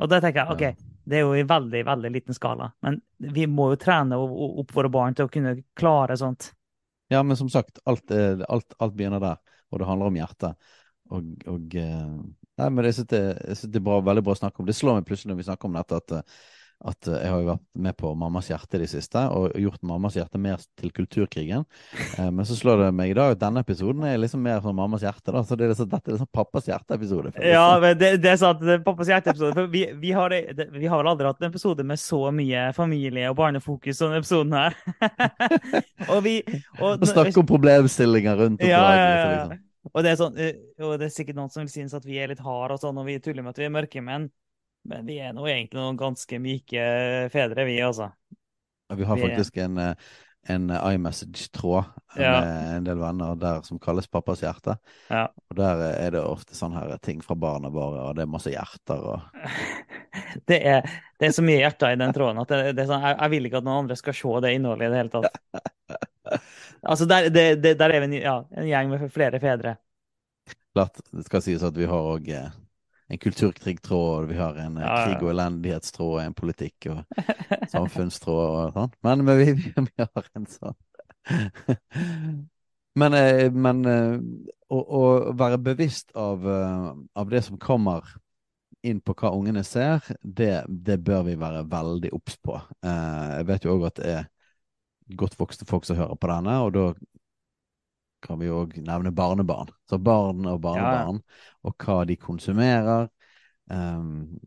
Og da tenker jeg OK, det er jo i veldig, veldig liten skala. Men vi må jo trene opp våre barn til å kunne klare sånt. Ja, men som sagt, alt, alt, alt begynner der. Og det handler om hjertet. Og, og eh, Nei, men jeg synes det, det er bra, veldig bra å snakke om. Det slår meg plutselig når vi snakker om dette, at at eh, jeg har jo vært med på Mammas hjerte de siste, og gjort Mammas hjerte mer til kulturkrigen. Eh, men så slår det meg i dag at denne episoden er liksom mer som Mammas hjerte. da, Så det er liksom, dette er liksom pappas hjerteepisode. Ja, men det, det er sant. Det er pappas hjerteepisode. For vi, vi, har, det, vi har vel aldri hatt en episode med så mye familie og barnefokus som denne episoden her. og vi og, Snakke om problemstillinger rundt ja, ja, ja, liksom. Og det, er sånn, eh, og det er sikkert noen som vil synes at vi er litt harde og sånn, og vi tuller med at vi er mørke, men men vi er nå egentlig noen ganske myke fedre, vi, altså. Vi har faktisk en, eh, en iMessage-tråd Ja. med en del venner der som kalles Pappas hjerte. Ja. Og der eh, er det ofte sånne her ting fra barna våre, og det er masse hjerter og Det er, det er så mye hjerter i den tråden at det, det er sånn, jeg, jeg vil ikke at noen andre skal se det innholdet i det hele tatt. Altså, der, det, der er vi en, ja, en gjeng med flere fedre. Klart, det skal sies at vi har òg en kulturkrigtråd, vi har en eh, Ja, ja. krig- og elendighetstråd, en politikk- og samfunnstråd og sånn. Men, men vi, vi, har en sånn. Men, eh, men eh, å, å være bevisst av, av det som kommer inn på hva ungene ser, det, det bør vi være veldig obs på. Jeg vet jo òg at det er godt voksne folk som hører på denne, og da kan vi òg nevne barnebarn. Så barn og barnebarn, og hva de konsumerer. Um,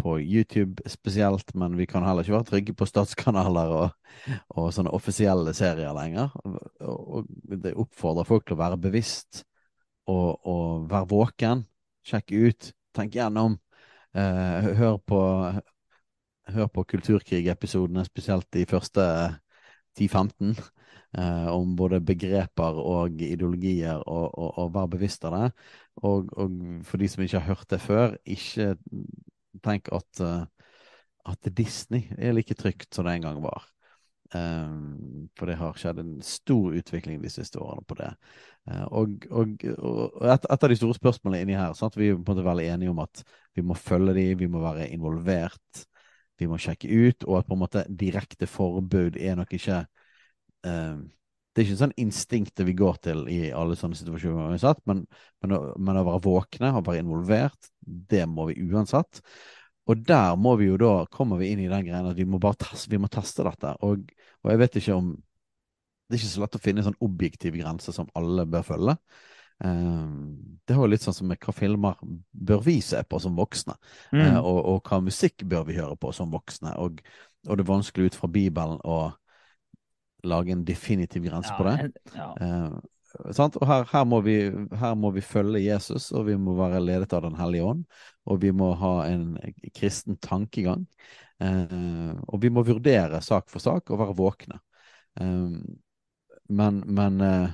på YouTube spesielt, men vi kan heller ikke være trygge på statskanaler og, og sånne offisielle serier lenger. Og, og det oppfordrer folk til å være bevisst og, og være våken. Sjekke ut, tenk gjennom. Uh, hør på Hør på Kulturkrig-episodene, spesielt de første 10-15 eh, om både begreper og ideologier, og, og, og være bevisst av det. Og, og for de som ikke har hørt det før, ikke tenk at, eh, at Disney er like trygt som det en gang var. Um, for det har skjedd en stor utvikling de siste årene på det. Eh, og og, og et, et av de store spørsmålene inni her sant? Vi er på en måte veldig enige om at vi må følge de, vi må være involvert, vi må sjekke ut, og at på en måte direkte forbud er nok ikke eh, Det er ikke sånn instinktet vi går til i alle sånne situasjoner uansett, men, men, men å være våkne og være involvert, det må vi uansett. Og der må vi jo da, kommer vi inn i den greien at vi må bare teste, vi må teste dette. Og, og jeg vet ikke om Det er ikke så lett å finne en sånn objektiv grense som alle bør følge. Um, det er jo litt sånn som hva filmer bør vi se på som voksne, Mm. uh, og, og hva musikk bør vi høre på som voksne. Og, og det er vanskelig ut fra Bibelen å lage en definitiv grense Ja, på det. ja. Eh, sant? Og her, her, må vi, her må vi følge Jesus, og vi må være ledet av Den hellige ånd. Og vi må ha en kristen tankegang. Eh, og vi må vurdere sak for sak og være våkne. Eh, men men, eh,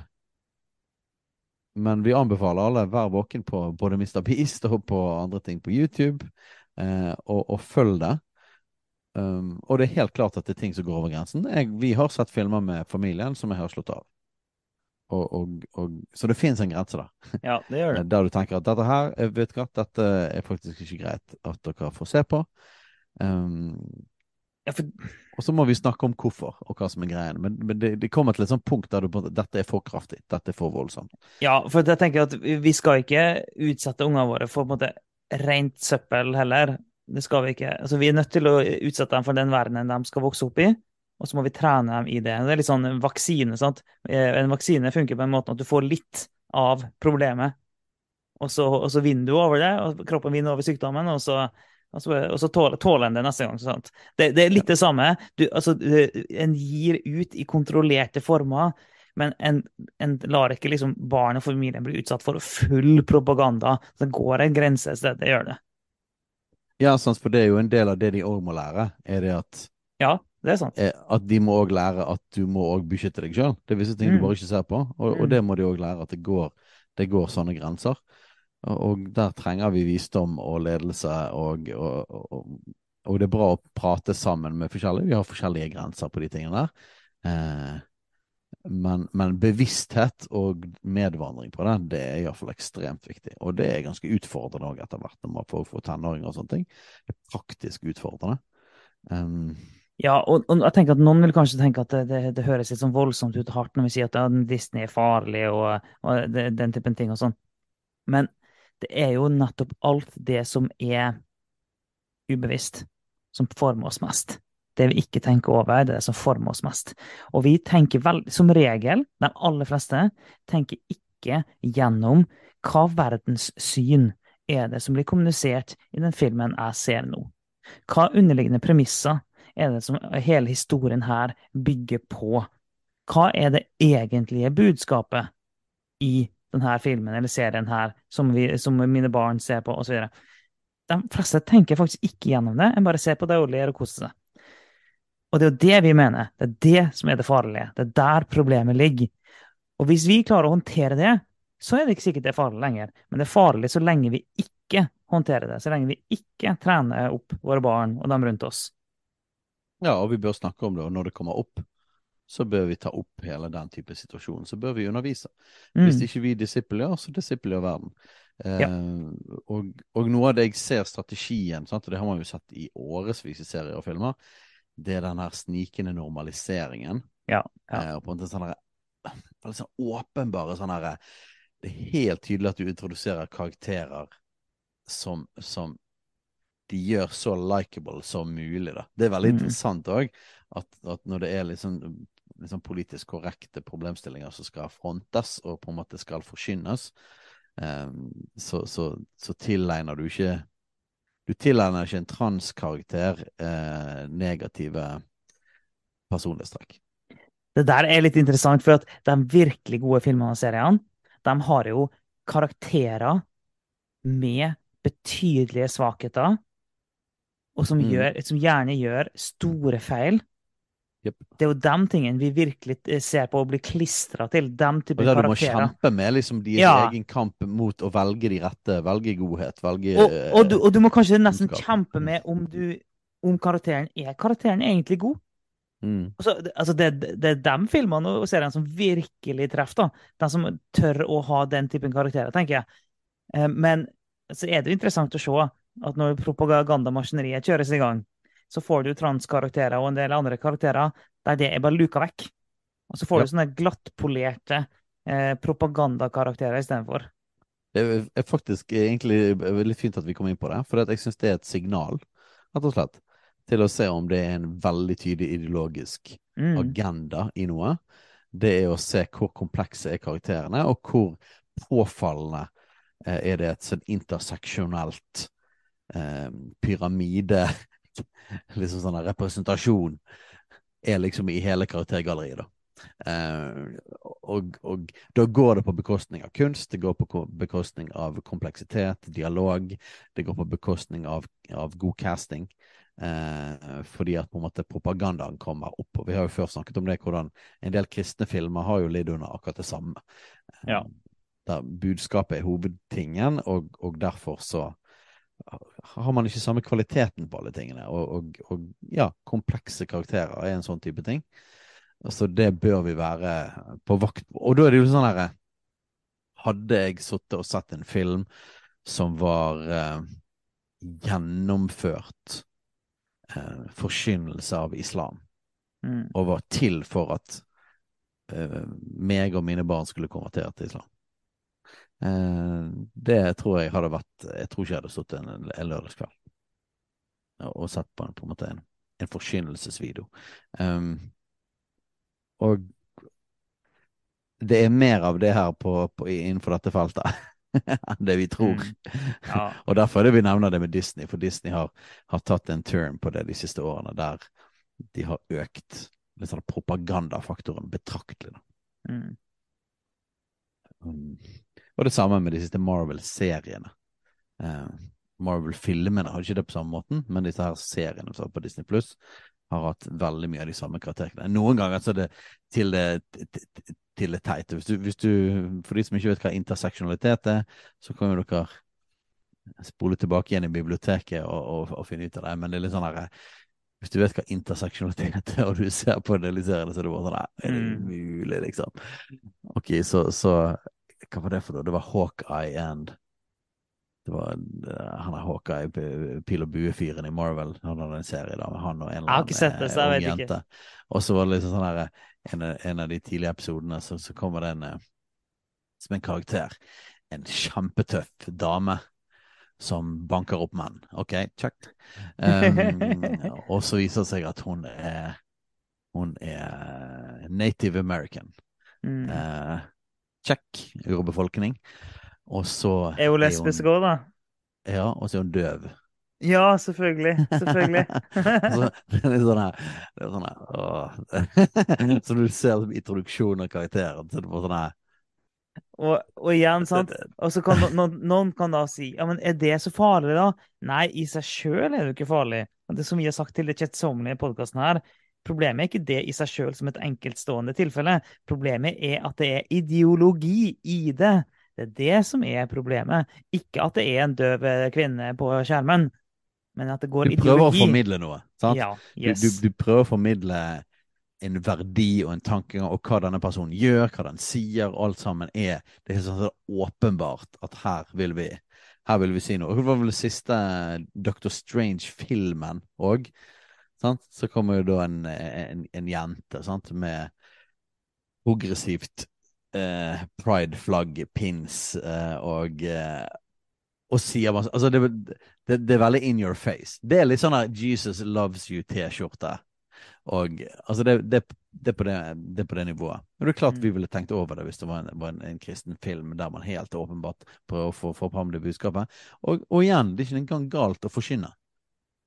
men vi anbefaler alle vær våken på både Mr. Beast og på andre ting på YouTube, eh, og, og følg det. Um, og det er helt klart at det er ting som går over grensen. Jeg, vi har sett filmer med familien som jeg har slått av. Og, og, og, så det finnes en grense, da. ja, det gjør det. Der du tenker at dette her, vet ikke dette er faktisk ikke greit at dere får se på. Um, Ja, for, og så må vi snakke om hvorfor, og hva som er greien. Men, men det, det kommer til et sånt punkt der du Dette er for kraftig. Dette er for voldsomt. ja, for jeg tenker at vi skal ikke utsette ungene våre for på en måte rent søppel heller. Det skal vi ikke. Altså, vi er nødt til å utsette dem for den verdenen de skal vokse opp i, og så må vi trene dem i det. Det er litt sånn vaksine. sant? Eh, En vaksine funker på en måte at du får litt av problemet, og så, og så vinner du over det, og kroppen vinner over sykdommen, og så, og så, og så tåler, tåler en det neste gang. Sant? Det, det er litt det samme. Du, altså, en gir ut i kontrollerte former. Men en, en lar ikke liksom barn og familien bli utsatt for full propaganda. Det går en grense et sted, det gjør det. Ja, sant, for det er jo en del av det de òg må lære, er det at, Ja, det er sant. eh, at de må òg lære at du må òg beskytte deg sjøl. Det er visse ting Mm. du bare ikke ser på, og, og Mm. det må de òg lære at det går, det går sånne grenser. Og, der trenger vi visdom og ledelse, og, og, og, og det er bra å prate sammen med forskjellige. Vi har forskjellige grenser på de tingene der. Eh, men, men bevissthet og medvandring på det, det er iallfall ekstremt viktig. Og det er ganske utfordrende òg etter hvert når man får, får tenåringer og sånne ting. Det er praktisk utfordrende. Um, Ja, og, og jeg tenker at noen vil kanskje tenke at det, det, det høres litt sånn voldsomt ut hardt når vi sier at ja, Disney er farlig og, og det, den typen ting og sånn. Men det er jo nettopp alt det som er ubevisst, som former oss mest. Det vi ikke tenker over, det er det som former oss mest. Og vi tenker vel, som regel, de aller fleste, tenker ikke gjennom hva verdenssyn er det som blir kommunisert i den filmen jeg ser nå. Hva underliggende premisser er det som hele historien her bygger på? Hva er det egentlige budskapet i denne filmen eller serien her, som, vi, som mine barn ser på, osv.? De fleste tenker faktisk ikke gjennom det, en bare ser på det og ler og koser seg. Og det er jo det vi mener. Det er det som er det farlige. Det er der problemet ligger. Og hvis vi klarer å håndtere det, så er det ikke sikkert det er farlig lenger. Men det er farlig så lenge vi ikke håndterer det. Så lenge vi ikke trener opp våre barn og dem rundt oss. Ja, og vi bør snakke om det, og når det kommer opp, så bør vi ta opp hele den type situasjonen. Så bør vi undervise. Mm. Hvis ikke vi disippelgjør, så disippelgjør verden. Eh, Ja. og, og noe av det jeg ser strategien, sant, og det har man jo sett i årevis i serier og filmer, det er den her snikende normaliseringen. Ja, ja. Eh, og på en måte sånn her- sånn åpenbare sånn her Det er helt tydelig at du introduserer karakterer som, som de gjør så likeable som mulig, da. Det er veldig Mm. interessant òg, at, at når det er liksom, liksom politisk korrekte problemstillinger som skal frontes og på en måte skal forkynnes, eh, så, så, så tilegner du ikke Du tilegner ikke en transkarakter eh, negative personlighetstrekk. Det der er litt interessant, for at de virkelig gode filmene og seriene, de har jo karakterer med betydelige svakheter, og som, Mm. gjør, som gjerne gjør store feil. Jep. Det er jo de tingene vi virkelig eh, ser på og blir klistra til. Dem type det du må kjempe med liksom din Ja. egen kamp mot å velge de rette, velge godhet, velge Og, og, du, og du må kanskje nesten kjempe med om, du, om karakteren er karakteren egentlig god. mm, Altså, det, altså det, det er de filmene og seriene som virkelig treffer. da. De som tør å ha den typen karakterer, tenker jeg. Eh, Men så er det jo interessant å se at når propagandamaskineriet kjøres i gang, så får du transkarakterer og en del andre karakterer der det er bare luka vekk. Og så får Ja. du sånne glattpolerte eh, propagandakarakterer istedenfor. Det er- er faktisk egentlig veldig fint at vi kom inn på det, for jeg syns det er et signal, rett og slett, til å se om det er en veldig tydelig ideologisk Mm. agenda i noe. Det er å se hvor komplekse er karakterene, og hvor påfallende eh, er det et sånn interseksjonelt eh, pyramide Liksom sånn representasjon er liksom i hele karaktergalleriet, da. Eh, og, og da går det på bekostning av kunst, det går på bekostning av kompleksitet, dialog, det går på bekostning av, av god casting. Eh, fordi at på en måte propagandaen kommer opp. Og vi har jo før snakket om det, hvordan en del kristne filmer har jo lidd under akkurat det samme. Eh, Ja. Der budskapet er hovedtingen, og, og derfor så har man ikke samme kvaliteten på alle tingene. Og, og, og ja, komplekse karakterer er en sånn type ting. Så det bør vi være på vakt på. Og da er det jo sånn herre Hadde jeg sittet og sett en film som var eh, gjennomført eh, forkynnelse av islam, Mm. og var til for at eh, meg og mine barn skulle konvertere til islam. Eh, det tror jeg hadde vært Jeg tror ikke jeg hadde stått en, en lørdagskveld og, sett på en, på en måte en, en forkynnelsesvideo. Um, og det er mer av det her på, på, innenfor dette feltet enn det vi tror. Mm. Ja. Og derfor er det vi nevner det med Disney, for Disney har, har tatt en turn på det de siste årene, der de har økt sånn propagandafaktoren betraktelig. Mm. Um, og det samme med de siste Marvel-seriene. Eh, Marvel-filmene har ikke det på samme måten, men disse her seriene som er på Disney Pluss har hatt veldig mye av de samme karakterene. Noen ganger så er det til det, til- det teite. Hvis du, hvis du, for de som ikke vet hva interseksjonalitet er, så kan jo dere spole tilbake igjen i biblioteket og, og, og finne ut av det. Men det er litt sånn her Hvis du vet hva interseksjonalitet er, og du ser på det så er det bare sånn Er det Mm. mulig, liksom? Ok, så, så Hva var det for noe? Det var Hawkeye and det var eh, han er Hawkeye, p- pil og bue-fyren i Marvel. Han hadde en serie da med han og en eller vet ikke. jente. Og så var det liksom sånn her en, av- en av de tidlige episodene, så, så kommer det en eh, som en karakter. En kjempetøff dame som banker opp menn. OK, check. Um, og så viser det seg at hun er hun er native american. Mm. Eh, check, urbefolkning. Og så Er hun lesbisk òg, da? Ja, og så er hun døv. Ja, selvfølgelig. Selvfølgelig. så, det er sånn her, det er sånn her. Så du ser som introduksjon av karakteren, så det er sånn her Og, og igjen, sant? Og så kan noen, noen kan da si ja, men er det så farlig, da? Nei, i seg sjøl er det jo ikke farlig. Det som vi har sagt til det kjedsommelige i podkasten her, Problemet er ikke det i seg sjøl som et enkeltstående tilfelle. Problemet er at det er ideologi i det. Det er det som er problemet. Ikke at det er en døv kvinne på skjermen, men at det går ideologi. Du ideologi. prøver å formidle noe, sant? Ja, yes. du, du, du prøver å formidle en verdi og en tankegang, og hva denne personen gjør, hva den sier, alt sammen er Det er sånn så åpenbart at her vil vi her vil vi si noe. Det var vel den siste Dr. Strange-filmen òg. Så kommer jo da en, en, en jente sant? med progressivt eh, pride-flagg, pins eh, og eh, og sier masse Altså, det, det, det, er veldig in your face. Det er litt sånn her Jesus loves you-T-skjorte. Og altså, det, det, det, er på det, det er på det nivået. Men det er klart Mm. vi ville tenkt over det hvis det var en, var en, en kristen film der man helt åpenbart prøver å få, få fram det budskapet. Og, og igjen, det er ikke engang galt å forkynne.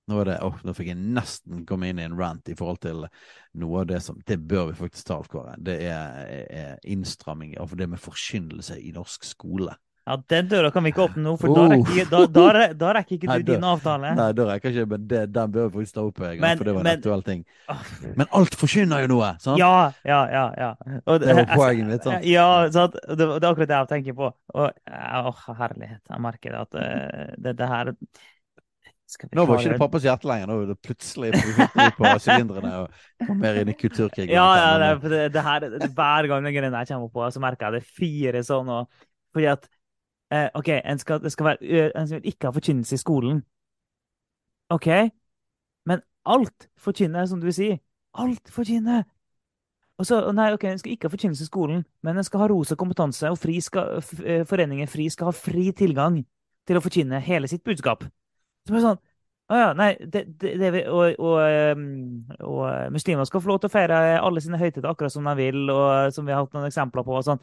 Nå, det, oh, nå fikk jeg nesten komme inn i en rant i forhold til noe av det som Det bør vi faktisk ta, Kåre. Det er, er innstramming av det med forkynnelse i norsk skole. Ja, Den døra kan vi ikke åpne nå, for Oh. da, rekker, da, da, da rekker ikke du din avtale. Nei, da rekker ikke, men det, den bør vi faktisk ta opp gang, Men- for det var en men- aktuell ting. Åh, Men alt forkynner jo noe! sant? Ja, ja, ja. ja. Og Det var poenget mitt. sant? Ja, sant? Det, det er akkurat det jeg tenker på. Og, åh, herlighet. Jeg merker at eh, det, det her Nå var ikke det pappas hjerte lenger, nå er det plutselig på sylinderne og kom mer inn i kulturkrigen. Ja, ja det, det, det her, hver gang den greia jeg kommer på, så merker jeg det fire sånn. Og, fordi at eh, OK, en skal, det skal være en skal ikke ha forkynnelse i skolen. OK? Men alt forkynner, som du sier. Alt forkynner! Og så, nei, ok, En skal ikke ha forkynnelse i skolen, men en skal ha rosa kompetanse, og fri skal, eh, foreningen FRI skal ha fri tilgang til å forkynne hele sitt budskap. Så bare sånn, å ja, nei, det, det, det, og, og, ehm, og muslimer skal få lov til å feire alle sine høytider akkurat som de vil, og som vi har hatt noen eksempler på. og sånn.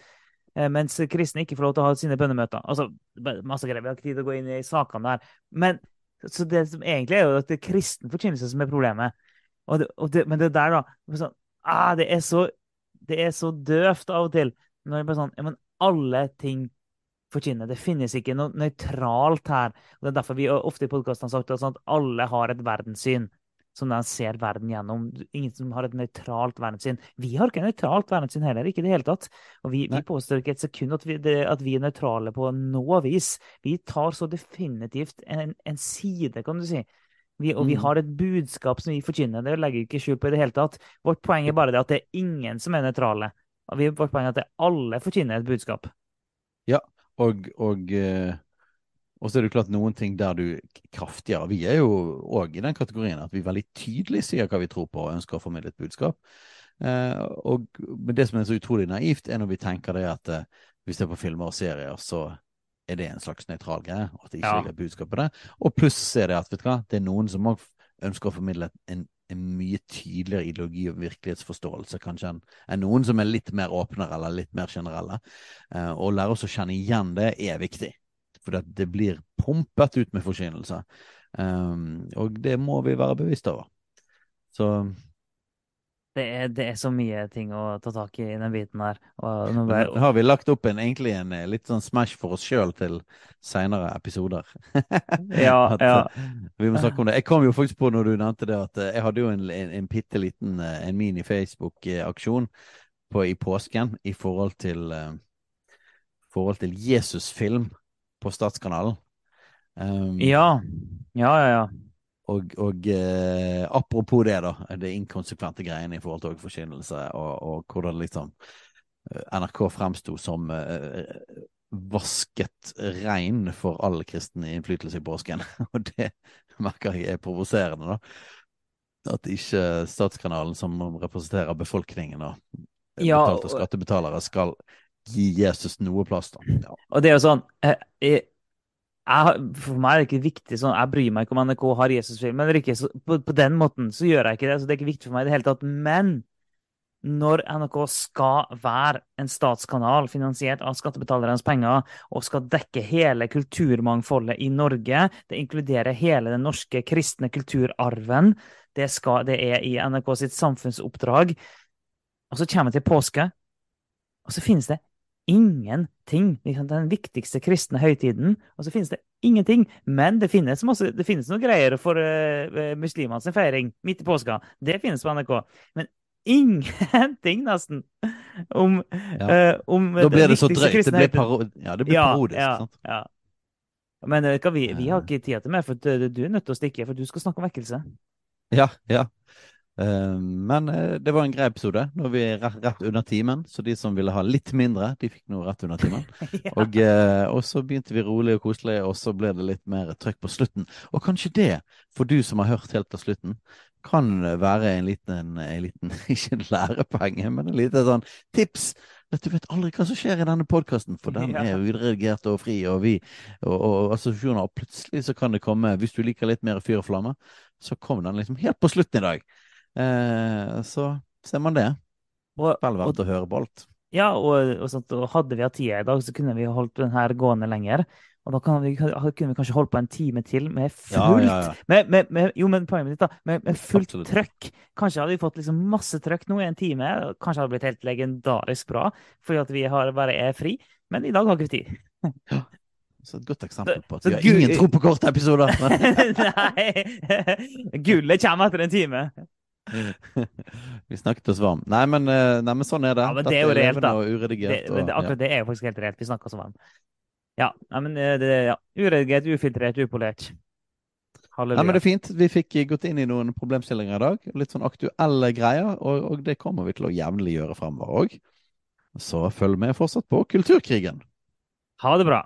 Eh, Mens kristne ikke får lov til å ha sine bønnemøter. Altså, masse greier. Vi har ikke tid til å gå inn i sakene der. Men så det som egentlig er jo at det er kristen forkynnelse som er problemet. Og det, og det, men det der, da sånn, ah, det, er så, det så døvt av og til. Når det bare sånn, ja, men alle ting forkynner. Det finnes ikke noe nøytralt her. Og Det er derfor vi ofte i podkasten har sagt sånn at alle har et verdenssyn som de ser verden gjennom. Ingen som har et nøytralt verdenssyn. Vi har ikke et nøytralt verdenssyn heller, ikke i det hele tatt. Og vi, vi påstår ikke et sekund at vi, det, at vi er nøytrale på noe vis. Vi tar så definitivt en, en side, kan du si. Vi, og vi Mm. har et budskap som vi forkynner. Det legger vi ikke skjul på i det hele tatt. Vårt poeng er bare det at det er ingen som er nøytrale. Vårt poeng er at alle forkynner et budskap. Og, og, eh, og så er det klart noen ting der du kraftigere Vi er jo òg i den kategorien at vi veldig tydelig sier hva vi tror på og ønsker å formidle et budskap. Eh, og, men det som er så utrolig naivt, er når vi tenker det at eh, hvis det er på filmer og serier, så er det en slags nøytral greie, at det ikke Ja. ligger budskap på det. Og pluss er det at vet du hva, det er noen som òg ønsker å formidle en, en mye tydeligere ideologi og virkelighetsforståelse kanskje enn noen som er litt mer åpnere eller litt mer generelle. Eh, Å lære oss å kjenne igjen det er viktig, for det, det blir pumpet ut med forkynnelse. Um, og det må vi være bevisst over. Så Det er, det er så mye ting å ta tak i i den biten her. Ble, har vi lagt opp en, egentlig en eh, litt sånn smash for oss sjøl til seinere episoder. Ja, At, ja. eh, Vi må snakke om det. Jeg kom jo faktisk på når du nevnte det, at eh, jeg hadde jo en, en, en bitte liten en mini-Facebook-aksjon på- i påsken i forhold til uh, forhold til Jesusfilm på Statskanalen. Um, ja. Ja, ja, ja. Og, og eh, apropos det, da. Det inkonsekvente greiene i forhold til forkynnelse, og, og hvordan liksom eh, NRK fremsto som eh, vasket rein for all kristen innflytelse i påsken. Og det merker jeg er provoserende, da. At ikke Statskanalen, som representerer befolkningen og Ja, betalte og- skattebetalere, skal gi Jesus noe plass, da. Ja. Og det er jo sånn eh, jeg, For meg er det ikke viktig sånn Jeg bryr meg ikke om NRK har Jesusfilm eller ikke. På, på den måten så gjør jeg ikke det. Så det er ikke viktig for meg i det hele tatt. Men når NRK skal være en statskanal finansiert av skattebetalernes penger og skal dekke hele kulturmangfoldet i Norge, det inkluderer hele den norske kristne kulturarven, det, skal, det er i NRK sitt samfunnsoppdrag, og så kommer vi til påske, og så finnes det ingenting. Liksom den viktigste kristne høytiden. Og så finnes det Ingenting. Men det finnes, masse, det finnes noen greier for uh, muslimenes feiring midt i påska. Det finnes på NRK. Men ingenting, nesten, om, Ja. uh, om så viktigste drøyt. Det kristne blir, høytiden. ja, det blir Ja, parodisk. ja, sant? ja. Men uh, vi, vi har Eh. ikke tid til mer, for du er nødt til å stikke, for du skal snakke om vekkelse. Ja, ja. Eh, men eh, det var en grei episode. Nå er vi rett, under timen, så de som ville ha litt mindre, de fikk nå rett under timen. ja. Og, eh, og så begynte vi rolig og koselig, og så ble det litt mer trøkk på slutten. Og kanskje det, for du som har hørt helt til slutten, kan være en liten, en liten ikke en lærepenge, men en liten sånn tips. Du vet aldri hva som skjer i denne podkasten, for den er uredigert og fri, og vi og, og assosiasjoner. Og plutselig så kan det komme, hvis du liker litt mer fyr og flamme, så kom den liksom helt på slutten i dag. Eh, så ser man det. Vel verdt å høre på alt. ja, og, og, sånt, og hadde vi hatt tida i dag, så kunne vi holdt den her gående lenger. Og da kan vi, kunne vi kanskje holdt på en time til med fullt ja, ja. Med, med, med, jo, men poenget mitt, da. Med, fullt Absolutt. trøkk. Kanskje hadde vi fått liksom masse trøkk nå i en time. Kanskje hadde det blitt helt legendarisk bra fordi at vi har bare er fri. Men i dag har ikke vi tid. Så et godt eksempel på at vi har ingen tro på korte episoder. Nei! Gullet kommer etter en time. vi snakket oss varm. Nei, men, eh, nei, men sånn er det. Ja, men det er jo reelt, da. Det, men det, akkurat det er jo faktisk helt reelt. Vi snakker oss varm. Ja, nei, men eh, det, ja. Uredigert, ufiltrert, upolert. Halleluja. Nei, men det er fint. Vi fikk gått inn i noen problemstillinger i dag. Litt sånn aktuelle greier. Og, og det kommer vi til å jevnlig gjøre fremover òg. Så følg med fortsatt på Kulturkrigen. Ha det bra.